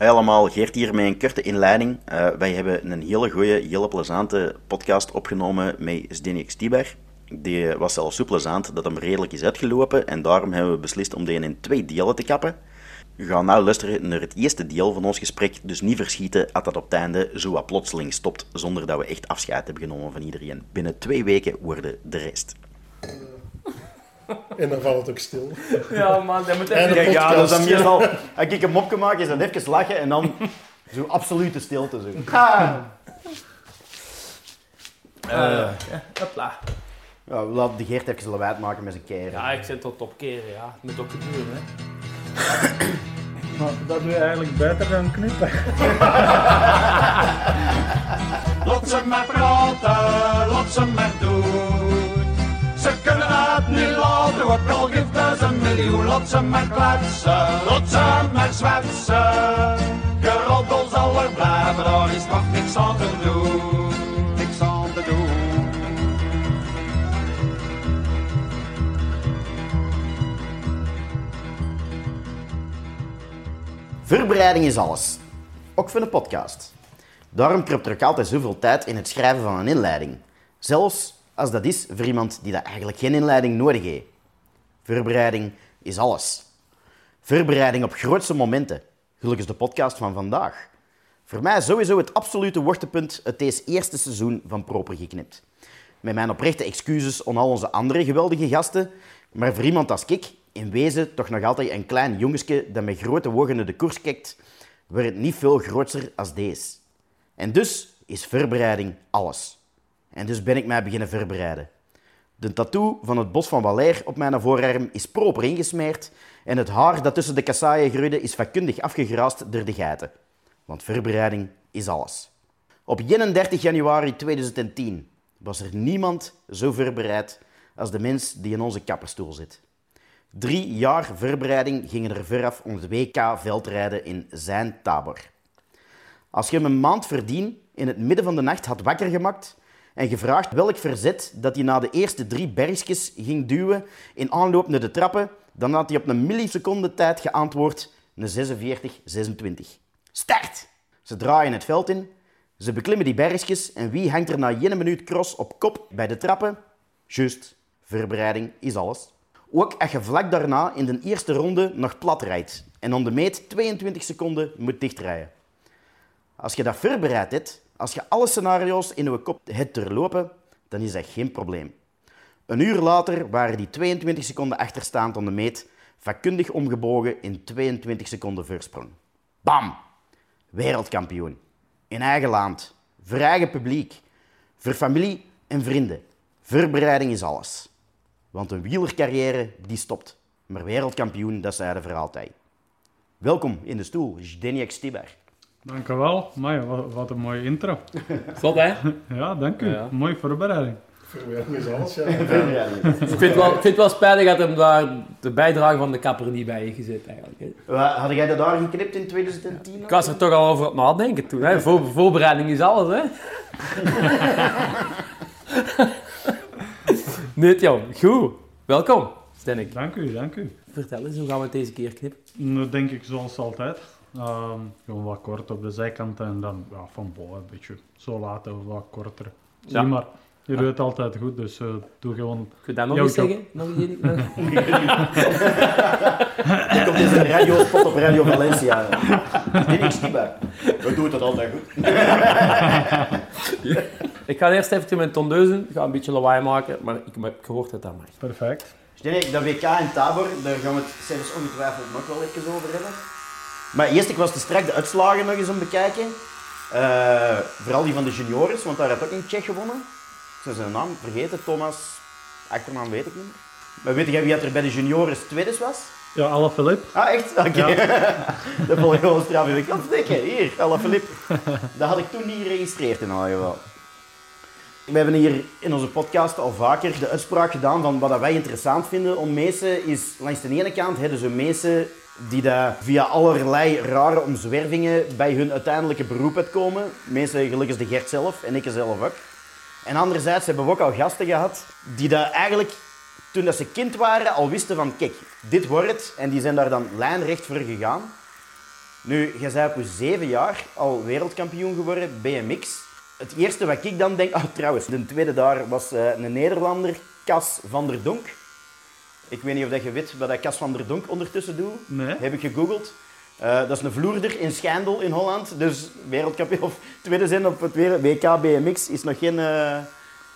Hey allemaal, Geert hier met een korte inleiding. Uh, wij hebben een hele goede, hele plezante podcast opgenomen met Zdenek Stiber. Die was zelfs zo plezant dat hem redelijk is uitgelopen en daarom hebben we beslist om die in twee delen te kappen. We gaan nu luisteren naar het eerste deel van ons gesprek, dus niet verschieten als dat op het einde zo wat plotseling stopt, zonder dat we echt afscheid hebben genomen van iedereen. Binnen twee weken worden de rest. En dan valt het ook stil. Ja, man, dat moet even... Ja, dat is dan meestal... Als ik een mopje maak, is dan even lachen en dan zo absolute stilte. Zo. Eh, hopla. Ja, we laten de Geert even lawaai maken met zijn keieren. Ja, ik zit tot opkeren, ja. Het moet ook gebeuren, hè. Maar dat doe je eigenlijk beter dan knippen. Laat ze maar praten, laat ze maar doen. Ze kunnen het niet laten, ook al geeft het een miljoen. Laat ze maar kletsen, laat ze maar zwetsen. Geroddel zal er blijven, daar is nog niks aan te doen. Niks aan te doen. Voorbereiding is alles. Ook voor een podcast. Daarom kruipt er ook altijd zoveel tijd in het schrijven van een inleiding. Zelfs als dat is voor iemand die dat eigenlijk geen inleiding nodig heeft. Voorbereiding is alles. Voorbereiding op grootste momenten. Gelukkig is de podcast van vandaag. Voor mij sowieso het absolute wortepunt uit deze eerste seizoen van Proper Geknipt. Met mijn oprechte excuses aan al onze andere geweldige gasten, maar voor iemand als ik, in wezen toch nog altijd een klein jongensje dat met grote ogen naar de koers kijkt, wordt het niet veel groter als deze. En dus is voorbereiding alles. En dus ben ik mij beginnen voorbereiden. De tattoo van het bos van Waleer op mijn voorarm is proper ingesmeerd en het haar dat tussen de kasseien groeide is vakkundig afgegraast door de geiten. Want voorbereiding is alles. Op 31 januari 2010 was er niemand zo voorbereid als de mens die in onze kapperstoel zit. Drie jaar voorbereiding gingen er vooraf om het WK veldrijden in zijn Tabor. Als je hem een maand verdien in het midden van de nacht had wakker gemaakt en gevraagd welk verzet dat hij na de eerste drie bergjes ging duwen in aanloop naar de trappen, dan had hij op een milliseconde tijd geantwoord een 46-26. Start! Ze draaien het veld in, ze beklimmen die bergjes en wie hangt er na één minuut cross op kop bij de trappen? Juist, voorbereiding is alles. Ook als je vlak daarna in de eerste ronde nog plat rijdt en om de meet 22 seconden moet dichtrijden. Als je dat voorbereid hebt, als je alle scenario's in je kop hebt doorlopen, dan is dat geen probleem. Een uur later waren die 22 seconden achterstaand aan de meet vakkundig omgebogen in 22 seconden voorsprong. Bam! Wereldkampioen. In eigen land. Voor eigen publiek. Voor familie en vrienden. Voorbereiding is alles. Want een wielercarrière, die stopt. Maar wereldkampioen, dat zeiden voor altijd. Welkom in de stoel, Zdeněk Stibar. Dank u wel. Amai, wat, wat een mooie intro. Zot, hè? Ja, dank u. Ja. Mooie voorbereiding. Voorbereiding is alles, ja. Ik vind het wel, ik vind het wel spijtig dat hem daar de bijdrage van de kapper niet bij heeft gezet, eigenlijk. hè. Had jij dat daar geknipt in 2010? Ik was er toch al over op nadenken toen, hè. Voor, voorbereiding is alles, hè. nee, jong. Goed. Welkom, Stennik. Dank u, dank u. Vertel eens, hoe gaan we het deze keer knippen? Nu denk ik zoals altijd. Ehm, gewoon wat kort op de zijkanten en dan ja, van boven een beetje zo laten, wat korter. Zie Ja. maar, je doet het altijd goed, dus eh, doe gewoon... Kun je dat nog eens job. zeggen? Nog eens nog- Er komt een radiospot op Radio Valencia. Zdeněk Stibar. We doen het altijd goed. Ik ga eerst even mijn tondeuzen, ik ga een beetje lawaai maken, maar ik heb gehoord dat dat mag. Perfect. Zdeněk, dat WK in Tabor, daar gaan we het zelfs ongetwijfeld nog wel even over hebben. Maar eerst, ik was te strak de uitslagen nog eens om bekijken. Eh, vooral die van de juniores, want daar had ook een Tsjech gewonnen. Ik ben zijn naam vergeten, Thomas, achternaam weet ik niet meer. Maar weet jij wie dat er bij de juniores tweede was? Ja, alle Filip. Ah, echt? Oké. dat vond ik gewoon straf. Ik kan. Hier, Alla Filip. Dat had ik toen niet geregistreerd in elk geval. We hebben hier in onze podcast al vaker de uitspraak gedaan van wat wij interessant vinden om mensen is langs de ene kant hebben ze mensen die dat via allerlei rare omzwervingen bij hun uiteindelijke beroep uitkomen. Mensen gelukkig de Gert zelf en ik zelf ook. En anderzijds hebben we ook al gasten gehad die dat eigenlijk toen dat ze kind waren al wisten van kijk, dit wordt het. En die zijn daar dan lijnrecht voor gegaan. Nu, je bent op zeven jaar al wereldkampioen geworden, BMX. Het eerste wat ik dan denk... Ah, trouwens, de tweede daar was eh, een Nederlander, Cas van der Donk. Ik weet niet of dat je weet wat dat Cas van der Donk ondertussen doet. Nee. Heb ik gegoogeld. Eh, dat is een vloerder in Schijndel in Holland. Dus wereldkampioen of tweede zin op het wereld- WK BMX is nog geen eh,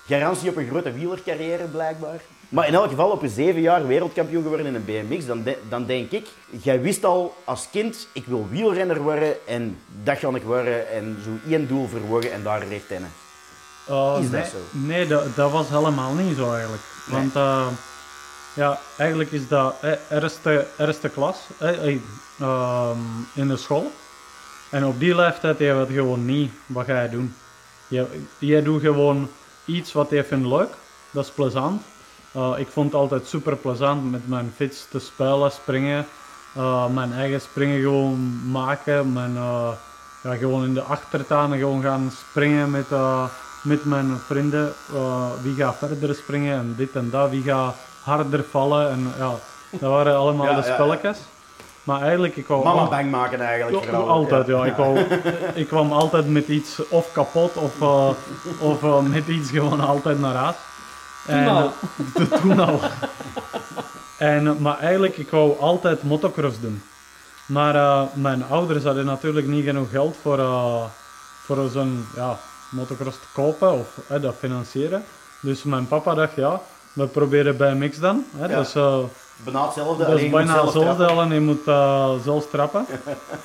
garantie op een grote wielercarrière, blijkbaar. Maar in elk geval op je zeven jaar wereldkampioen geworden in een BMX, dan, de- dan denk ik, jij wist al als kind, ik wil wielrenner worden en dat ga ik worden en zo één doel verwogen en daar recht in. Uh, Is dat zo? Nee, dat, dat was helemaal niet zo eigenlijk. Want eh, ja, eigenlijk is dat eerste, eerste klas eh, eh, ehm, in de school. En op die leeftijd je weet gewoon niet wat ga je doen. Je, doet gewoon iets wat je vindt leuk. Dat is plezant. Eh, ik vond het altijd super plezant met mijn fiets te spelen, springen. Eh, mijn eigen springen gewoon maken. Mijn, eh, ja, gewoon in de achtertuin gewoon gaan springen met, met mijn vrienden. Wie gaat verder springen en dit en dat. Wie gaat harder vallen. En, ja, dat waren allemaal Ja, de ja, ja. spelletjes. Maar eigenlijk, ik wou Mama al- bang maken eigenlijk ja, vooral. altijd, ja. Ik, wou, ik kwam altijd met iets of kapot of, eh, of eh, met iets gewoon altijd naar huis. En, al. toen al. En, maar eigenlijk, ik wou altijd motocross doen. Maar eh, mijn ouders hadden natuurlijk niet genoeg geld voor, eh, voor zo'n ja, motocross te kopen of eh, dat financieren. Dus mijn papa dacht, ja, we proberen bij Mix dan. Hè, Ja. Dus, eh, Bijna hetzelfde, dat alleen is je moet bijna zelf hetzelfde, trappen. alleen je moet zelf trappen.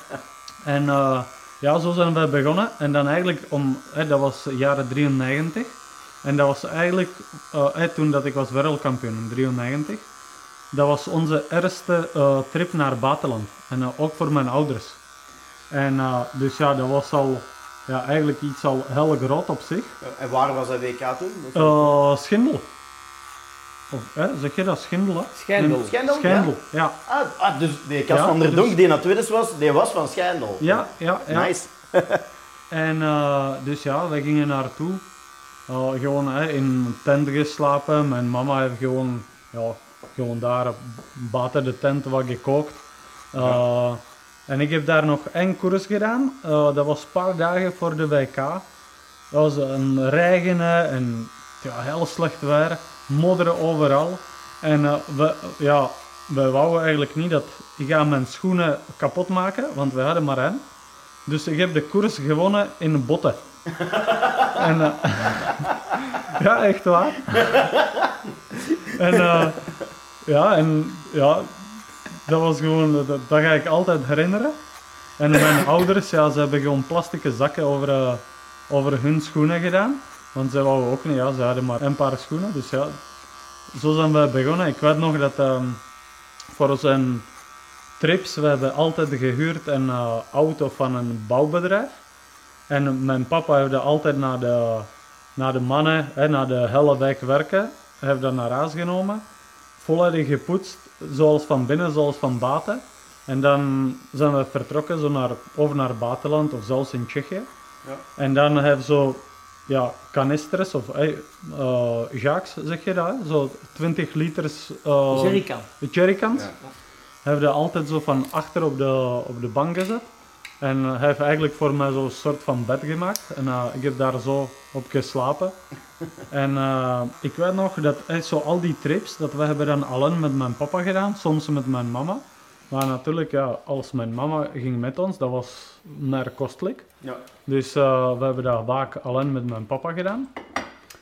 en eh, ja, zo zijn we begonnen. En dan eigenlijk, om, hè, dat was jaren 93. En dat was eigenlijk, eh, hè, toen dat ik was wereldkampioen in 93. Dat was onze eerste trip naar het buitenland. En ook voor mijn ouders. En dus ja, dat was al ja, eigenlijk iets al heel groot op zich. En waar was dat WK toen? Schindel. Of, hè, zeg je dat? Schindel? Schijndel. Schijndel? Schindel, ja. Ah, ah, dus de Cas van der dus- Donk die naar tweede was, die was van Schijndel. Ja, ja, ja. Nice. En eh, dus ja, wij gingen naartoe. Eh, gewoon hè, in een tent geslapen. Mijn mama heeft gewoon, ja, gewoon daar buiten de tent wat gekookt. Eh, En ik heb daar nog één koers gedaan. Dat was een paar dagen voor de WK. Dat was een regenen en ja, heel slecht weer. Modderen overal. En eh, we, ja, we wouden eigenlijk niet dat ik ga mijn schoenen kapot maken, want we hadden maar één. Dus ik heb de koers gewonnen in botten. en, eh, ja, echt waar. en eh, ja, en ja, dat was gewoon, dat, dat ga ik altijd herinneren. En mijn ouders, ja, ze hebben gewoon plastieke zakken over, over hun schoenen gedaan. Want ze wouden ook niet, ja, ze hadden maar een paar schoenen. Dus ja, zo zijn we begonnen. Ik weet nog dat ehm, voor zijn trips, we hebben altijd gehuurd een eh, auto van een bouwbedrijf. En mijn papa heeft dat altijd naar de, naar de mannen, hè, naar de hele wijk werken, heeft dat naar huis genomen. Volledig gepoetst, zoals van binnen, zoals van buiten. En dan zijn we vertrokken zo naar, over naar het buitenland of zelfs in Tsjechië. Ja. En dan hebben zo ja, canisters of jacks, zeg je dat? Zo 20 liters eh, Jerrycan. de jerrycans. Ja. Hebben dat altijd zo van achter op de, op de bank gezet. En hij heeft eigenlijk voor mij zo'n soort van bed gemaakt. En eh, ik heb daar zo op geslapen. en eh, ik weet nog dat zo al die trips, dat we hebben dan alleen met mijn papa gedaan, soms met mijn mama. Maar natuurlijk, ja, als mijn mama ging met ons, dat was meer kostelijk. Ja. Dus eh, we hebben dat vaak alleen met mijn papa gedaan.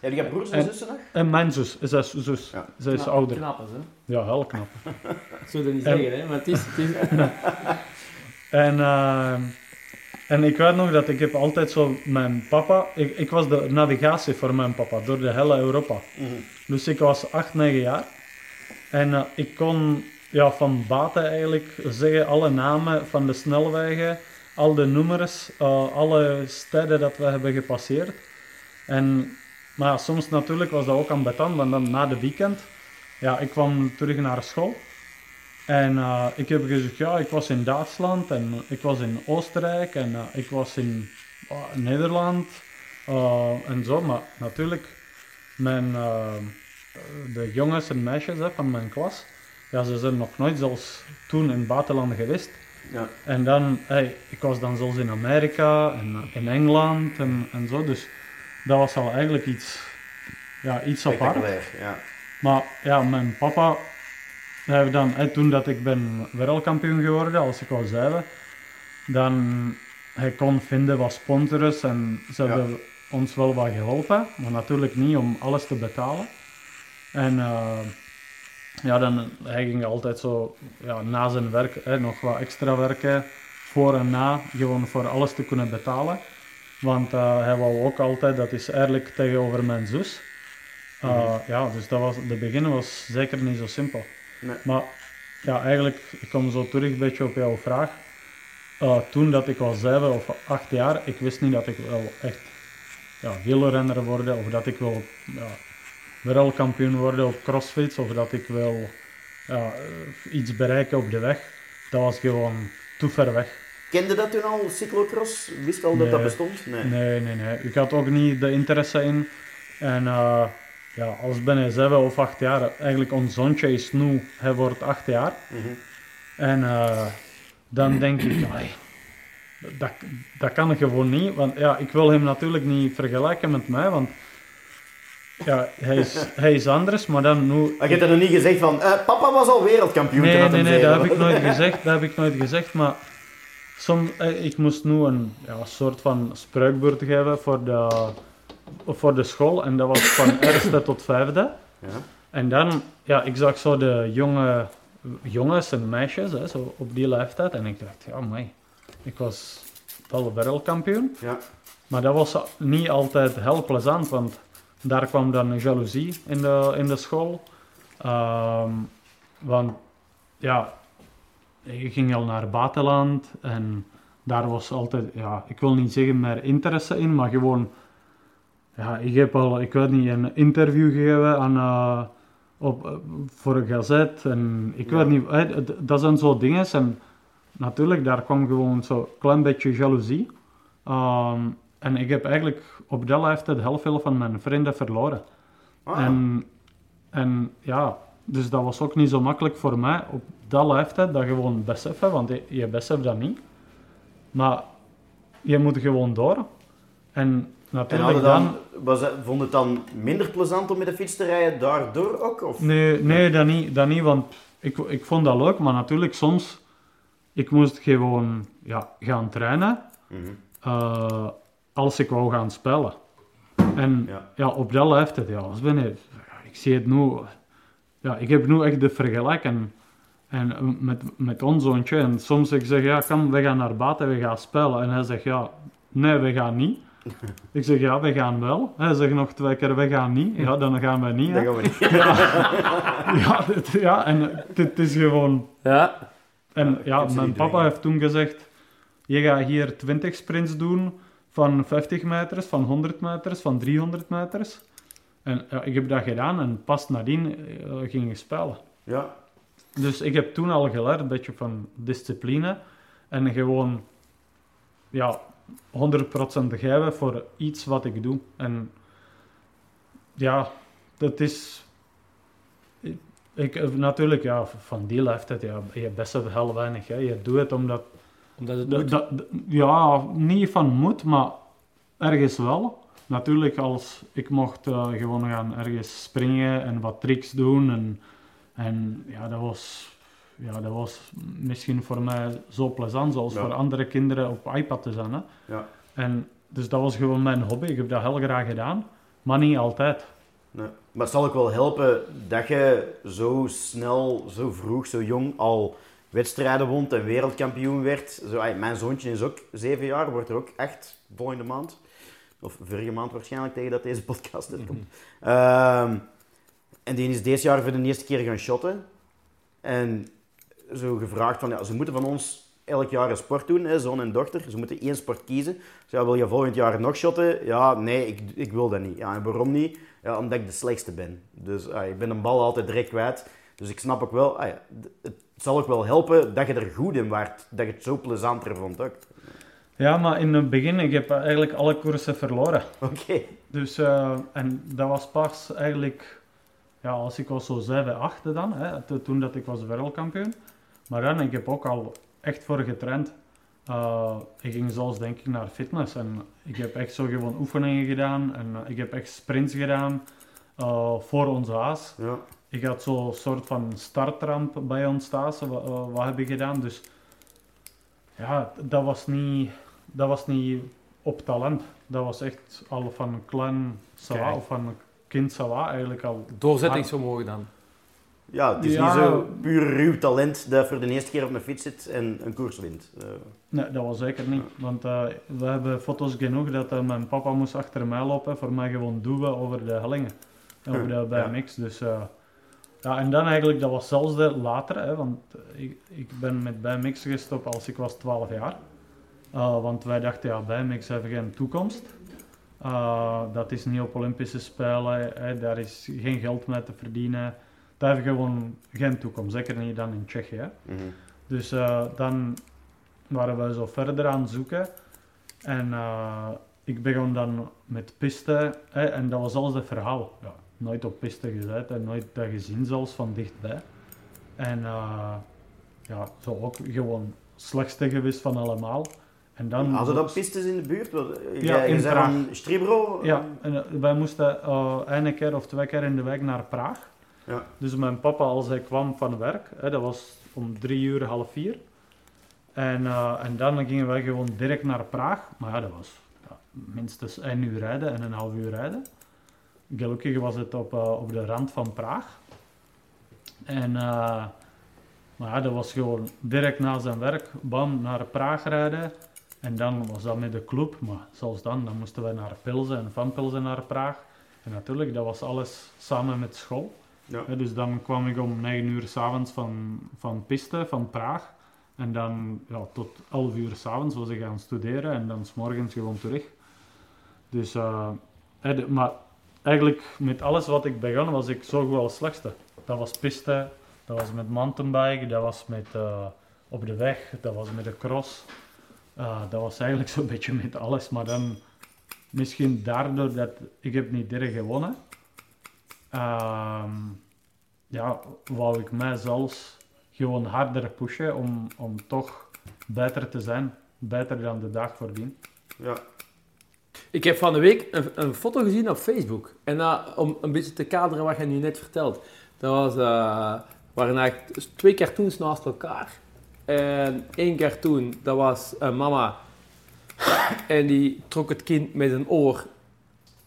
Heb je broers en En- zussen nog? En mijn zus, zij is zus. Ja. Zij is Knap- ouder. Knappers, hè. Ja, heel knap. Ik zou dat niet En- zeggen, hè. Maar het is... Het is En, eh, en ik weet nog dat ik heb altijd zo mijn papa... Ik, ik was de navigatie voor mijn papa door de hele Europa. Dus ik was 8, 9 jaar. En eh, ik kon ja, van baten eigenlijk zeggen alle namen van de snelwegen, al de nummers, eh, alle steden dat we hebben gepasseerd. En, maar soms natuurlijk was dat ook aan beton, want dan na de weekend, ja, ik kwam terug naar school. En eh, ik heb gezegd, ja, ik was in Duitsland en ik was in Oostenrijk en eh, ik was in Nederland en zo. Maar natuurlijk, mijn, de jongens en meisjes hè, van mijn klas, ja, ze zijn nog nooit zelfs toen in het buitenland geweest. Ja. En dan, hey, ik was dan zelfs in Amerika en in Engeland en, en zo. Dus dat was al eigenlijk iets, ja, iets apart. Ja. Maar ja, mijn papa heeft dan, toen dat ik ben wereldkampioen geworden, als ik al zei, dan hij kon vinden wat sponsors en ze Ja. hebben ons wel wat geholpen, maar natuurlijk niet om alles te betalen. En eh, ja, dan, hij ging altijd zo ja, na zijn werk hè, nog wat extra werken, voor en na, gewoon voor alles te kunnen betalen. Want eh, hij wou ook altijd, dat is eigenlijk tegenover mijn zus. Uh, Ja, dus dat was, de begin was zeker niet zo simpel. Nee. Maar ja, eigenlijk, ik kom zo terug een beetje op jouw vraag. Uh, toen dat ik was zeven of acht jaar, ik wist niet dat ik wel echt ja, wielrenner worden of dat ik wil ja, wereldkampioen worden op crossfit of dat ik wil ja, iets bereiken op de weg. Dat was gewoon te ver weg. Kende dat toen al, cyclocross? Wist al dat dat bestond? Nee. Nee, nee, nee. Ik had ook niet de interesse in. En eh, ja, als ben hij zeven of acht jaar, eigenlijk ons zoontje is nu, hij wordt acht jaar. Mhm. En eh, dan denk ik, dat, dat kan gewoon niet. Want ja, ik wil hem natuurlijk niet vergelijken met mij, want ja, hij, is, hij is anders, maar dan nu... Maar je hebt er nog niet gezegd van, eh, papa was al wereldkampioen Nee, nee, nee, dat heb ik nooit gezegd. Dat heb ik nooit gezegd, maar soms, eh, ik moest nu een ja, soort van spreukbeurt geven voor de, voor de school. En dat was van eerste tot vijfde. Ja. En dan, ja, ik zag zo de jonge jongens en meisjes, hè, zo op die leeftijd. En ik dacht, ja, mij, ik was wel wereldkampioen. Ja. Maar dat was niet altijd heel plezant, want daar kwam dan jaloezie in de, in de school. Ehm, want ja, ik ging al naar het buitenland en daar was altijd, ja, ik wil niet zeggen meer interesse in, maar gewoon, ja, ik heb al, ik weet niet, een interview gegeven aan, eh, op, eh, voor een gazet en ik Ja. weet niet, dat zijn zo dingen en natuurlijk, daar kwam gewoon zo'n klein beetje jaloezie. Ehm, en ik heb eigenlijk op dat leeftijd heel veel van mijn vrienden verloren. Ah, En, en ja, dus dat was ook niet zo makkelijk voor mij op dat leeftijd dat gewoon beseffen, want je, je beseft dat niet. Maar je moet gewoon door. En en natuurlijk hadden dan... was het, vond het dan minder plezant om met de fiets te rijden daardoor ook? Of? Nee, nee dat, niet, dat niet, want ik, ik vond dat leuk, maar natuurlijk soms... Ik moest gewoon ja, gaan trainen Mhm. eh, als ik wou gaan spelen. En Ja. ja, op dat leeftijd, ja, als ben ja, ik zie het nu, ja, ik heb nu echt de vergelijking en, eh, met, met ons zoontje. En soms ik zeg, ja, kom, we gaan naar buiten, we gaan spelen. En hij zegt, ja, nee, we gaan niet. Ik zeg, ja, we gaan wel. Hij zegt nog twee keer, we gaan niet. Ja, dan gaan we niet. Dat hè. gaan we niet. Ja, dit- ja, en het- het is gewoon... Ja. En Ja, ja, ik mijn papa heeft toen gezegd, je gaat hier 20 sprints doen van 50 meters, van 100 meters, van 300 meters. En ja, ik heb dat gedaan en pas nadien eh, ging ik spelen. Ja. Dus ik heb toen al geleerd, een beetje van discipline. En gewoon, ja, 100% geven voor iets wat ik doe. En ja, dat is... Ik, natuurlijk, ja, van die leeftijd, ja, je beseft heel weinig. Hè. Je doet het omdat... Omdat het dat- moet. dat- dat- ja, niet van moet, maar ergens wel. Natuurlijk, als ik mocht eh, gewoon gaan ergens springen en wat tricks doen. En, en ja, dat was, ja, dat was misschien voor mij zo plezant, zoals Ja. voor andere kinderen op iPad te zijn. Hè. Ja. En, dus dat was gewoon mijn hobby. Ik heb dat heel graag gedaan, maar niet altijd. Nee. Maar het zal ook wel helpen dat je zo snel, zo vroeg, zo jong al wedstrijden won en wereldkampioen werd. Zo, ay, mijn zoontje is ook zeven jaar, wordt er ook echt volgende maand. Of vorige maand waarschijnlijk tegen dat deze podcast uitkomt. Ehm, en die is deze jaar voor de eerste keer gaan shotten. En zo gevraagd van, ja, ze moeten van ons elk jaar een sport doen, hè, zoon en dochter. Ze moeten één sport kiezen. Dus ja, wil je volgend jaar nog shotten? Ja, nee, ik, ik wil dat niet. Ja, en waarom niet? Ja, omdat ik de slechtste ben. Dus ik ben een bal altijd direct kwijt. Dus ik snap ook wel, ah, ja, het zal ook wel helpen dat je er goed in waart. Dat je het zo plezanter vond ook. Ja, maar in het begin, ik heb eigenlijk alle koersen verloren. Oké. Dus, eh, en dat was pas eigenlijk, ja, als ik was zo 7, 8 dan, hè, to- toen dat ik was wereldkampioen. Maar dan, ik heb ook al echt voor getraind. Eh, ik ging zelfs denk ik naar fitness en ik heb echt zo gewoon oefeningen gedaan en ik heb echt sprints gedaan eh, voor ons huis. Ja. Ik had zo'n soort van startramp bij ons thuis, wat, heb ik gedaan. Dus ja, dat was niet, dat was niet op talent. Dat was echt al van een klein sawa, of van een kind sawa eigenlijk al. Doorzettingsvermogen dan. Ja, het is Ja. niet zo puur ruw talent dat voor de eerste keer op een fiets zit en een koers wint. Eh, Nee, dat was zeker niet. Want eh, we hebben foto's genoeg dat eh, mijn papa moest achter mij lopen voor mij gewoon duwen over de hellingen. En over de Ja. BMX. Dus, eh, ja, en dan eigenlijk, dat was zelfs de later, hè, want ik, ik ben met BMX gestopt als ik was 12 jaar. Eh, want wij dachten, ja, BMX heeft geen toekomst. Eh, dat is niet op Olympische Spelen, hè, daar is geen geld mee te verdienen. Dat heeft gewoon geen toekomst, zeker niet dan in Tsjechië. hè. mhm. Dus eh, dan waren we zo verder aan het zoeken. En eh, ik begon dan met piste. Hè, en dat was alles het verhaal. Ja, nooit op piste gezet en nooit dat gezien zelfs van dichtbij. En eh, ja, zo ook gewoon slechtste geweest van allemaal. En dan Hadden dan pistes in de buurt? Eh, Ja, jij- in Praag. Stribro? Ja, en eh, wij moesten eh één keer of twee keer in de week naar Praag. Ja. Dus mijn papa, als hij kwam van werk, hè, dat was om drie uur, half vier. En, eh, en dan gingen wij gewoon direct naar Praag. Maar ja, dat was ja, minstens één uur rijden en een half uur rijden. Gelukkig was het op, eh, op de rand van Praag. En, eh, maar ja, dat was gewoon direct na zijn werk, bam, naar Praag rijden. En dan was dat met de club, maar zelfs dan, dan moesten we naar Pilsen en van Pilsen naar Praag. En natuurlijk, dat was alles samen met school. Ja. Dus dan kwam ik om 9 uur s'avonds van, van piste, van Praag. En dan ja, tot 11 uur s'avonds was ik gaan studeren en dan s'morgens gewoon terug. Dus, eh, de- maar eigenlijk met alles wat ik begon was ik zo goed als slechtste. Dat was piste, dat was met mountainbike, dat was met eh, op de weg, dat was met de cross. Ah, dat was eigenlijk zo'n beetje met alles, maar dan misschien daardoor dat ik heb niet direct gewonnen. Ehm, ja, wou ik mij zelfs gewoon harder pushen om, om toch beter te zijn. Beter dan de dag voordien. Ja. Ik heb van de week een, een foto gezien op Facebook. En om een beetje te kaderen wat je nu net vertelt. Dat was, eh, waren eigenlijk twee cartoons naast elkaar. En één cartoon, dat was een mama. En die trok het kind met een oor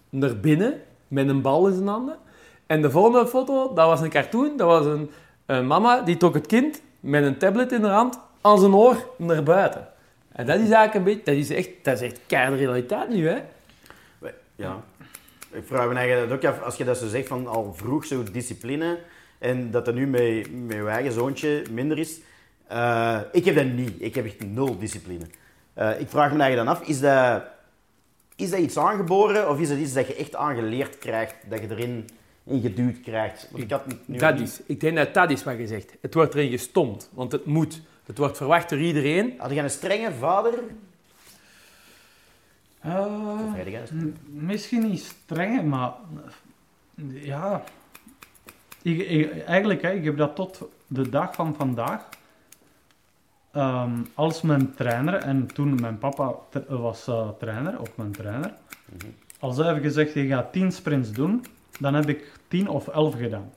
naar binnen. Met een bal in zijn handen. En de volgende foto, dat was een cartoon. Dat was een, een mama die trok het kind met een tablet in de hand aan zijn oor naar buiten. En dat is eigenlijk een beetje, dat is echt, dat is echt keiharde realiteit nu, hè? ja. Ik vraag me eigenlijk dat ook af, als je dat zo zegt van al vroeg zo discipline en dat dat nu met, met je eigen zoontje minder is. Eh, ik heb dat niet. Ik heb echt nul discipline. Eh, ik vraag me eigenlijk dan af, is dat, is dat iets aangeboren of is dat iets dat je echt aangeleerd krijgt, dat je erin in geduwd krijgt? Want ik had nu Dat niet- is, ik denk dat dat is wat je zegt. Het wordt erin gestompt, want het moet. Het wordt verwacht door iedereen. Had je een strenge vader? Eh, misschien niet streng, maar ja. Ik, ik- eigenlijk, hè, ik heb dat tot de dag van vandaag. ehm, als mijn trainer, en toen mijn papa was eh, trainer, of mijn trainer, Mhm. als hij heeft gezegd je gaat 10 sprints doen, dan heb ik 10 of 11 gedaan.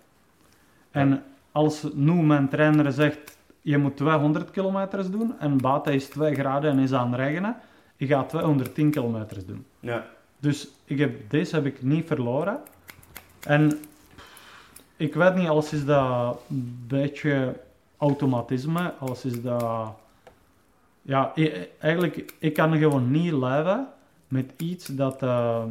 En als nu mijn trainer zegt je moet 200 kilometers doen en buiten is 2 graden en is aan het regenen, ik ga 210 kilometers doen. Ja. Dus ik heb, deze heb ik niet verloren. En ik weet niet, als is dat een beetje automatisme, als is dat... Ja, i- eigenlijk, ik kan gewoon niet leven met iets dat ehm,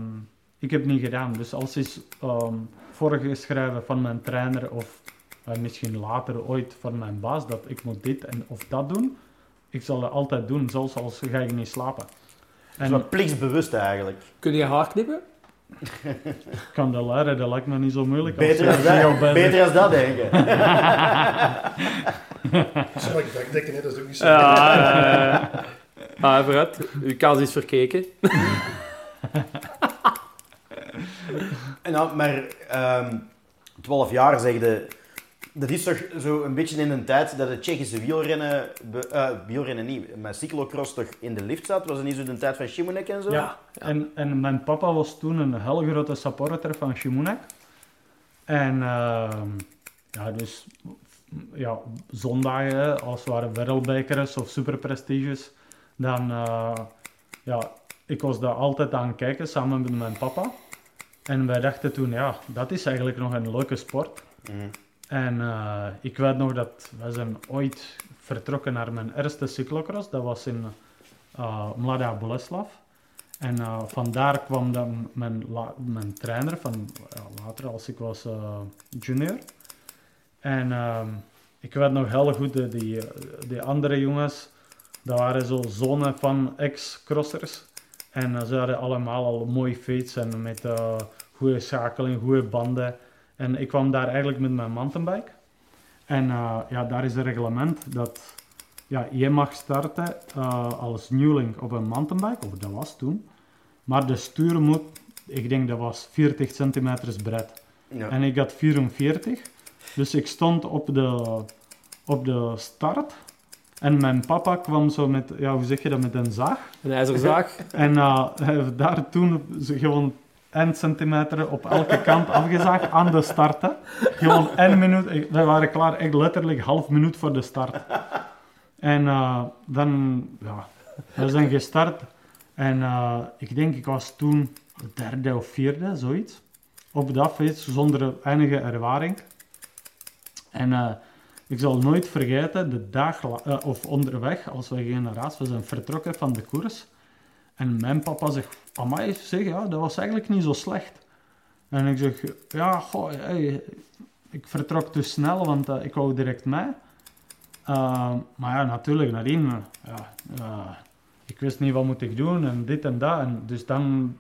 ik heb niet gedaan. Dus als is ehm voorgeschreven van mijn trainer of eh, misschien later ooit van mijn baas dat ik moet dit en of dat doen, ik zal dat altijd doen, zelfs als ga ik niet slapen. En... Zo plichtsbewust eigenlijk. Kun je haar knippen? Ik kan dat leren, dat lijkt me niet zo moeilijk. als Beter als dat, beter als dat denk ik. Zal ik dekdekken, hè? dat is ook niet zo. Ja, ah, vooruit. Uw kans is verkeken. En dan, maar ehm 12 jaar zeg Dat is toch zo een beetje in een tijd dat het Tsjechische wielrennen, be- eh, wielrennen niet, maar cyclocross toch in de lift zat? Was het niet zo de tijd van Shimonek en zo? Ja, En, en mijn papa was toen een heel grote supporter van Shimonek. En ehm, ja, dus ja, zondagen, hè, als het waren wereldbekers of superprestiges, dan eh, ja, ik was daar altijd aan het kijken samen met mijn papa. En wij dachten toen, ja, dat is eigenlijk nog een leuke sport. Mhm. En eh, ik weet nog dat wij zijn ooit vertrokken naar mijn eerste cyclocross. Dat was in uh, Boleslav. En eh, vandaar kwam dan mijn, mijn trainer van later als ik was junior. En ehm, ik weet nog heel goed, de, die, die andere jongens, dat waren zo zonen van ex-crossers. En ze hadden allemaal al mooi fiets en met goede schakeling, goede banden. En ik kwam daar eigenlijk met mijn mountainbike. En eh, ja, daar is een reglement dat ja, je mag starten eh, als nieuweling op een mountainbike, of dat was toen. Maar de stuur moet, ik denk dat was 40 centimeter breed. Ja. En ik had 44. Dus ik stond op de, op de start. En mijn papa kwam zo met, ja, hoe zeg je dat, met een zaag. Een ijzerzaag. En eh, hij heeft daar toen gewoon 1 centimeter op elke kant afgezaagd aan de start. Gewoon één minuut. ik- We waren klaar, echt letterlijk half minuut voor de start. En eh, dan, ja, we zijn gestart. En eh, ik denk, ik was toen derde of vierde, zoiets. Op dat fiets, zonder enige ervaring. En eh, ik zal nooit vergeten, de dag, of onderweg, als we gingen naar we zijn vertrokken van de koers. En mijn papa zegt, amai, zeg, ja, dat was eigenlijk niet zo slecht. En ik zeg, ja, goh, hey, ik vertrok te snel, want eh, ik wou direct mee. Uh, maar ja, natuurlijk, nadien, eh, ja, eh, ik wist niet wat moet ik doen en dit en dat. En dus dan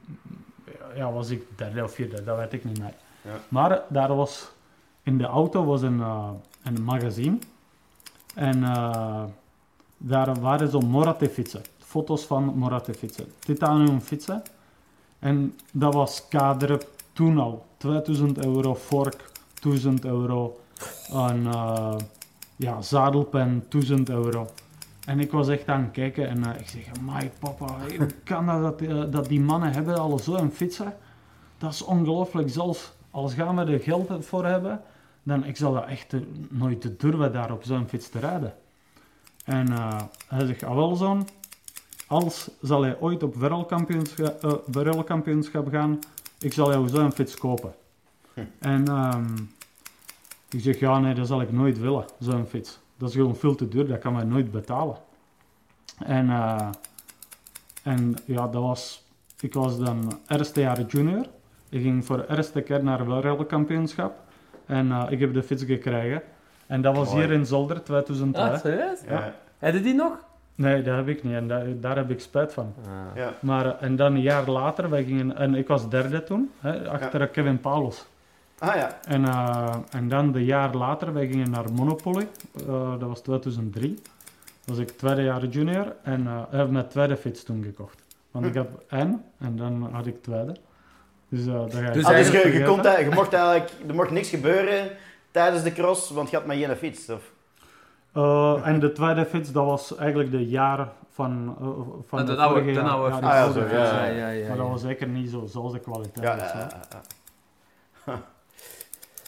ja, was ik derde of vierde, dat weet ik niet meer. Ja. Maar daar was, in de auto was een, eh, een magazine. En eh, daar waren zo Morate fietsen. Foto's van Morate fietsen. Titanium fietsen. En dat was kader toen al. 2000 euro vork, 1000 euro. Een eh, ja, zadelpen, 1000 euro. En ik was echt aan het kijken en eh, ik zeg, my papa, hoe kan dat, dat, eh, dat die mannen hebben al zo'n fietsen? Dat is ongelooflijk. Zelfs als gaan we er geld voor hebben, dan ik zal dat echt nooit durven daar op zo'n fiets te rijden. En hij zegt, ah wel zoon, als zal hij ooit op wereldkampioenschap, eh, wereldkampioenschap gaan, ik zal jou zo'n fiets kopen. En ehm, ik zeg, ja nee, dat zal ik nooit willen, zo'n fiets. Dat is gewoon veel te duur, dat kan mij nooit betalen. En, eh, en ja, dat was, ik was dan eerste jaar junior. Ik ging voor de eerste keer naar een wereldkampioenschap. En eh, ik heb de fiets gekregen. En dat was Mooi. hier in Zolder, 2002. Ah, serieus? Ja. Heb je die nog? Nee, dat heb ik niet en daar, daar heb ik spijt van. Ja. Maar, eh, en dan een jaar later, wij gingen, en ik was derde toen, hè, achter Kevin Paulus. Ah ja. En, eh, en dan de jaar later, wij gingen naar Monopoly, eh, dat was 2003. was ik tweede jaar junior en eh ik heb mijn tweede fiets toen gekocht. Want ik had één en dan had ik tweede. Dus, eh dat ga je Dus Ah, dus je, je, kon je mocht eigenlijk, er mocht niks gebeuren tijdens de cross, want je had maar geen fiets. Of? Eh, en de tweede fiets, dat was eigenlijk de jaar van, eh, van de, de oude- de Ja, ja, fiets, ja, ja, ja, Maar dat was zeker niet zo, zoals de kwaliteit. Ja, ja.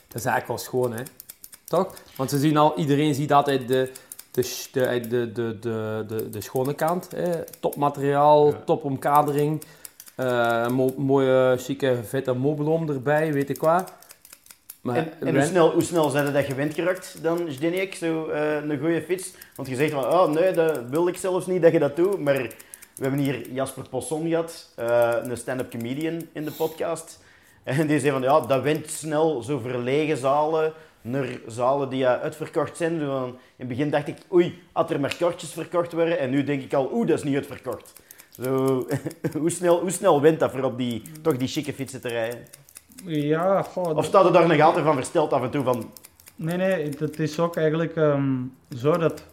Dat is eigenlijk wel schoon, hè? Toch? Want ze zien al, iedereen ziet altijd de, de, de, de, de, de, de, de schone kant. Hè? Topmateriaal, topomkadering, eh, mo- mooie, chique, vette mobielom erbij, weet ik wat. Maar En, en hoe, snel, hoe snel zijn dat gewend geraakt dan, Zdenek, zo eh, een goede fiets? Want je zegt van, oh nee, dat wil ik zelfs niet dat je dat doet. Maar we hebben hier Jasper Posson gehad, eh, een stand-up comedian in de podcast. En die zei van, ja, dat went snel zo verlegen zalen naar zalen die ja, uitverkocht zijn. Van, in het begin dacht ik, oei, had er maar kortjes verkocht worden. En nu denk ik al, oeh, dat is niet uitverkocht. Zo, hoe, snel, hoe snel went dat voor op die, toch die chique fietsen te rijden? Ja, goh, Of staat er daar nog altijd van versteld af en toe van, Nee, nee, het, is ook eigenlijk ehm, zo dat...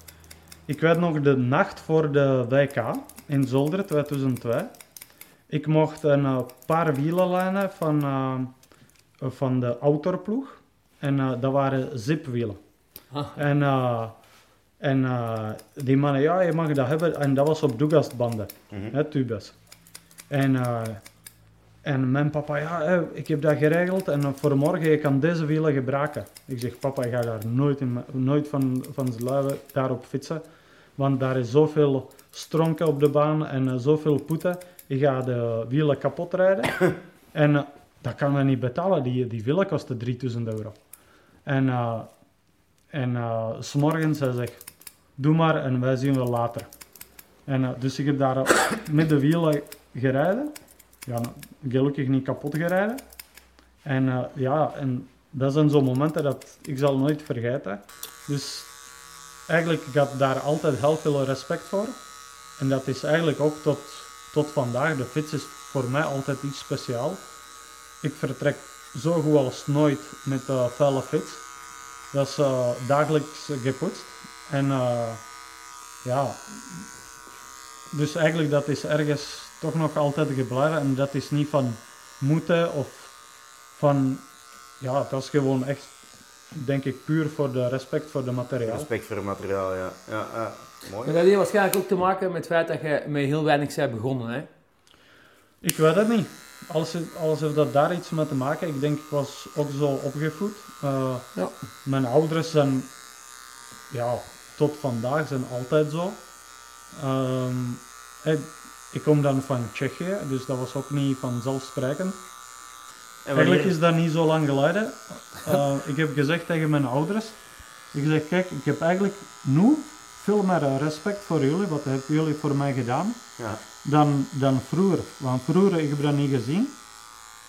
Ik weet nog de nacht voor de WK in Zolder 2002. Ik mocht een eh, paar wielenlijnen van, eh, van de outdoorploeg. En eh, dat waren zipwielen. Ah. En, eh, en eh, die mannen, ja, je mag dat hebben. En dat was op Douglas-banden, Mhm. hè, tubes. En, eh, en mijn papa, ja, ik heb dat geregeld en voor morgen, je kan deze wielen gebruiken. Ik zeg, papa, ik ga daar nooit, in, nooit van, van zijn luien daarop fietsen. Want daar is zoveel stronken op de baan en eh, zoveel poeten. Ik ga de wielen kapot rijden. en eh, dat kan we niet betalen. Die, die wielen kosten 3000 euro. En, eh en s s'morgens hij zegt, doe maar en wij zien wel later. En, dus ik heb daar met de wielen gereden. Ja, gelukkig niet kapot gereden. En eh, ja, en dat zijn zo'n momenten dat ik zal nooit vergeten. Dus eigenlijk, ik had daar altijd heel veel respect voor. En dat is eigenlijk ook tot, tot vandaag. De fiets is voor mij altijd iets speciaals. Ik vertrek zo goed als nooit met de vuile fiets. Dat is eh, dagelijks gepoetst. En eh, ja, dus eigenlijk dat is ergens toch nog altijd gebleven. En dat is niet van moeten of van, ja, dat is gewoon echt, denk ik, puur voor de respect voor de materiaal. Respect voor het materiaal, ja. ja, ja. Mooi. Maar dat heeft waarschijnlijk ook te maken met het feit dat je met heel weinig bent begonnen. Hè? Ik weet het niet. Alles, alles heeft dat daar iets mee te maken. Ik denk, ik was ook zo opgevoed. Eh, Ja. Mijn ouders zijn, ja, tot vandaag zijn altijd zo. Ehm, eh, ik kom dan van Tsjechië, dus dat was ook niet vanzelfsprekend. En Eigenlijk is dat niet zo lang geleden. Eh, ik heb gezegd tegen mijn ouders, ik zeg, kijk, ik heb eigenlijk nu veel meer respect voor jullie, wat hebben jullie voor mij gedaan Ja. dan, dan vroeger. Want vroeger, ik heb dat niet gezien.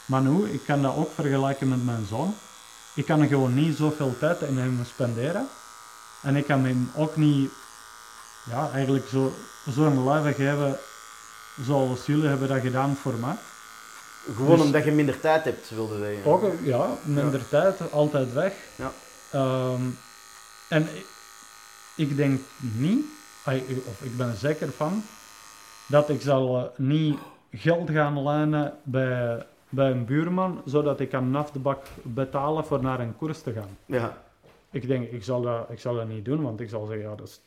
Maar nu, ik kan dat ook vergelijken met mijn zoon. Ik kan gewoon niet zoveel tijd in hem spenderen. En ik kan hem ook niet, ja, eigenlijk zo- zo'n leven geven zoals jullie hebben dat gedaan voor mij. Gewoon Dus- omdat je minder tijd hebt, wilde zeggen. Ook, ja, minder tijd, altijd weg. Ja. Ehm, en ik, ik denk niet, of ik ben er zeker van, dat ik zal eh, niet geld gaan lenen bij, bij een buurman, zodat ik kan af de bak betalen voor naar een koers te gaan. Ja. Ik denk, ik zal dat, ik zal dat niet doen, want ik zal zeggen, ja, dat is,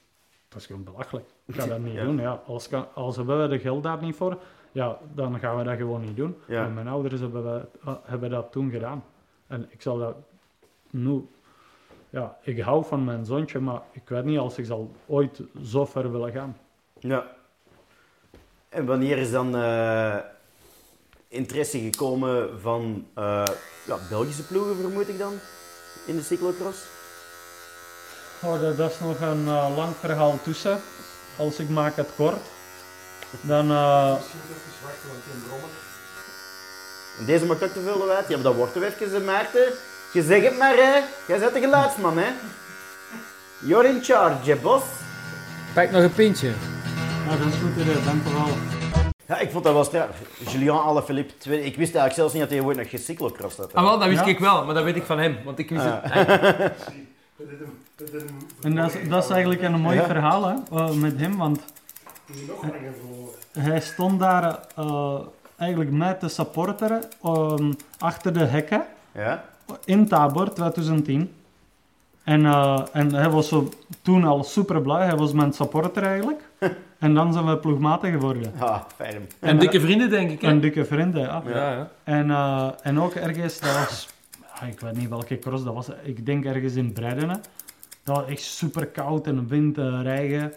dat is gewoon belachelijk. Ik ga dat niet Ja. doen. Ja, als, kan- als hebben we de geld daar niet voor, ja, dan gaan we dat gewoon niet doen. Ja. Mijn ouders hebben, we, eh, hebben dat toen gedaan. En ik zal dat nu... Ja, ik hou van mijn zoontje, maar ik weet niet als ik zal ooit zo ver willen gaan. Ja. En wanneer is dan eh, interesse gekomen van eh, ja, Belgische ploegen, vermoed ik dan, in de cyclocross? Oh, dat, is nog een eh, lang verhaal tussen. Als ik maak het kort, dan... eh, Misschien even wachten, want in brommen. En deze maakt ook te veel uit. Ja, maar dat wordt even, hè, Maarten. Je zegt het maar, hè. Jij bent de geluidsman, hè. You're in charge, hè, bos. Pak nog een pintje. ja, dat is goed dank u wel. Ja, ik vond dat wel sterk. Julien Alaphilippe, twee- ik wist eigenlijk zelfs niet dat hij ooit nog gecyclocrossed had. Ah, wel, dat wist Ja. ik wel, maar dat weet ik van hem. Want ik wist Ah. het. En dat is, dat is eigenlijk een mooi Ja. verhaal hè, eh, met hem, want hij stond daar eh, eigenlijk met te supporteren ehm, achter de hekken Ja? in Tabor 2010. En, eh, en hij was zo toen al super blij, hij was mijn supporter eigenlijk. en dan zijn we ploegmaten geworden. Ah, fijn. En dikke vrienden, denk ik. Hè? Een dikke vrienden, ja. Ja, ja. En, eh, en ook ergens, dat was, ja, ik weet niet welke cross dat was, ik denk ergens in Breidenen. Dat was echt super koud en wind en regen.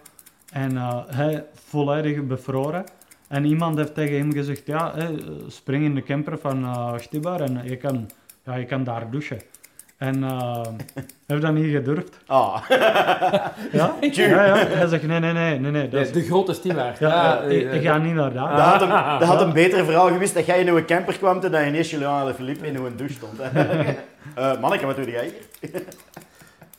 En eh, hij volledig bevroren. En iemand heeft tegen hem gezegd, ja, hè, spring in de camper van eh Stibar en je kan, ja, je kan daar douchen. En eh, hij heeft dat niet gedurfd. Ah, Ja? ja, ja. Hij zegt, nee, nee, nee, nee, nee. Dat is, De, de grote stiwaard. ja, eh, ik, ik ga niet naar daar. dat had, een, dat had een beter verhaal geweest dat jij in uw camper kwam en dat ineens Julien Alaphilippe in uw douche stond. Eh manneke, wat doe jij hier?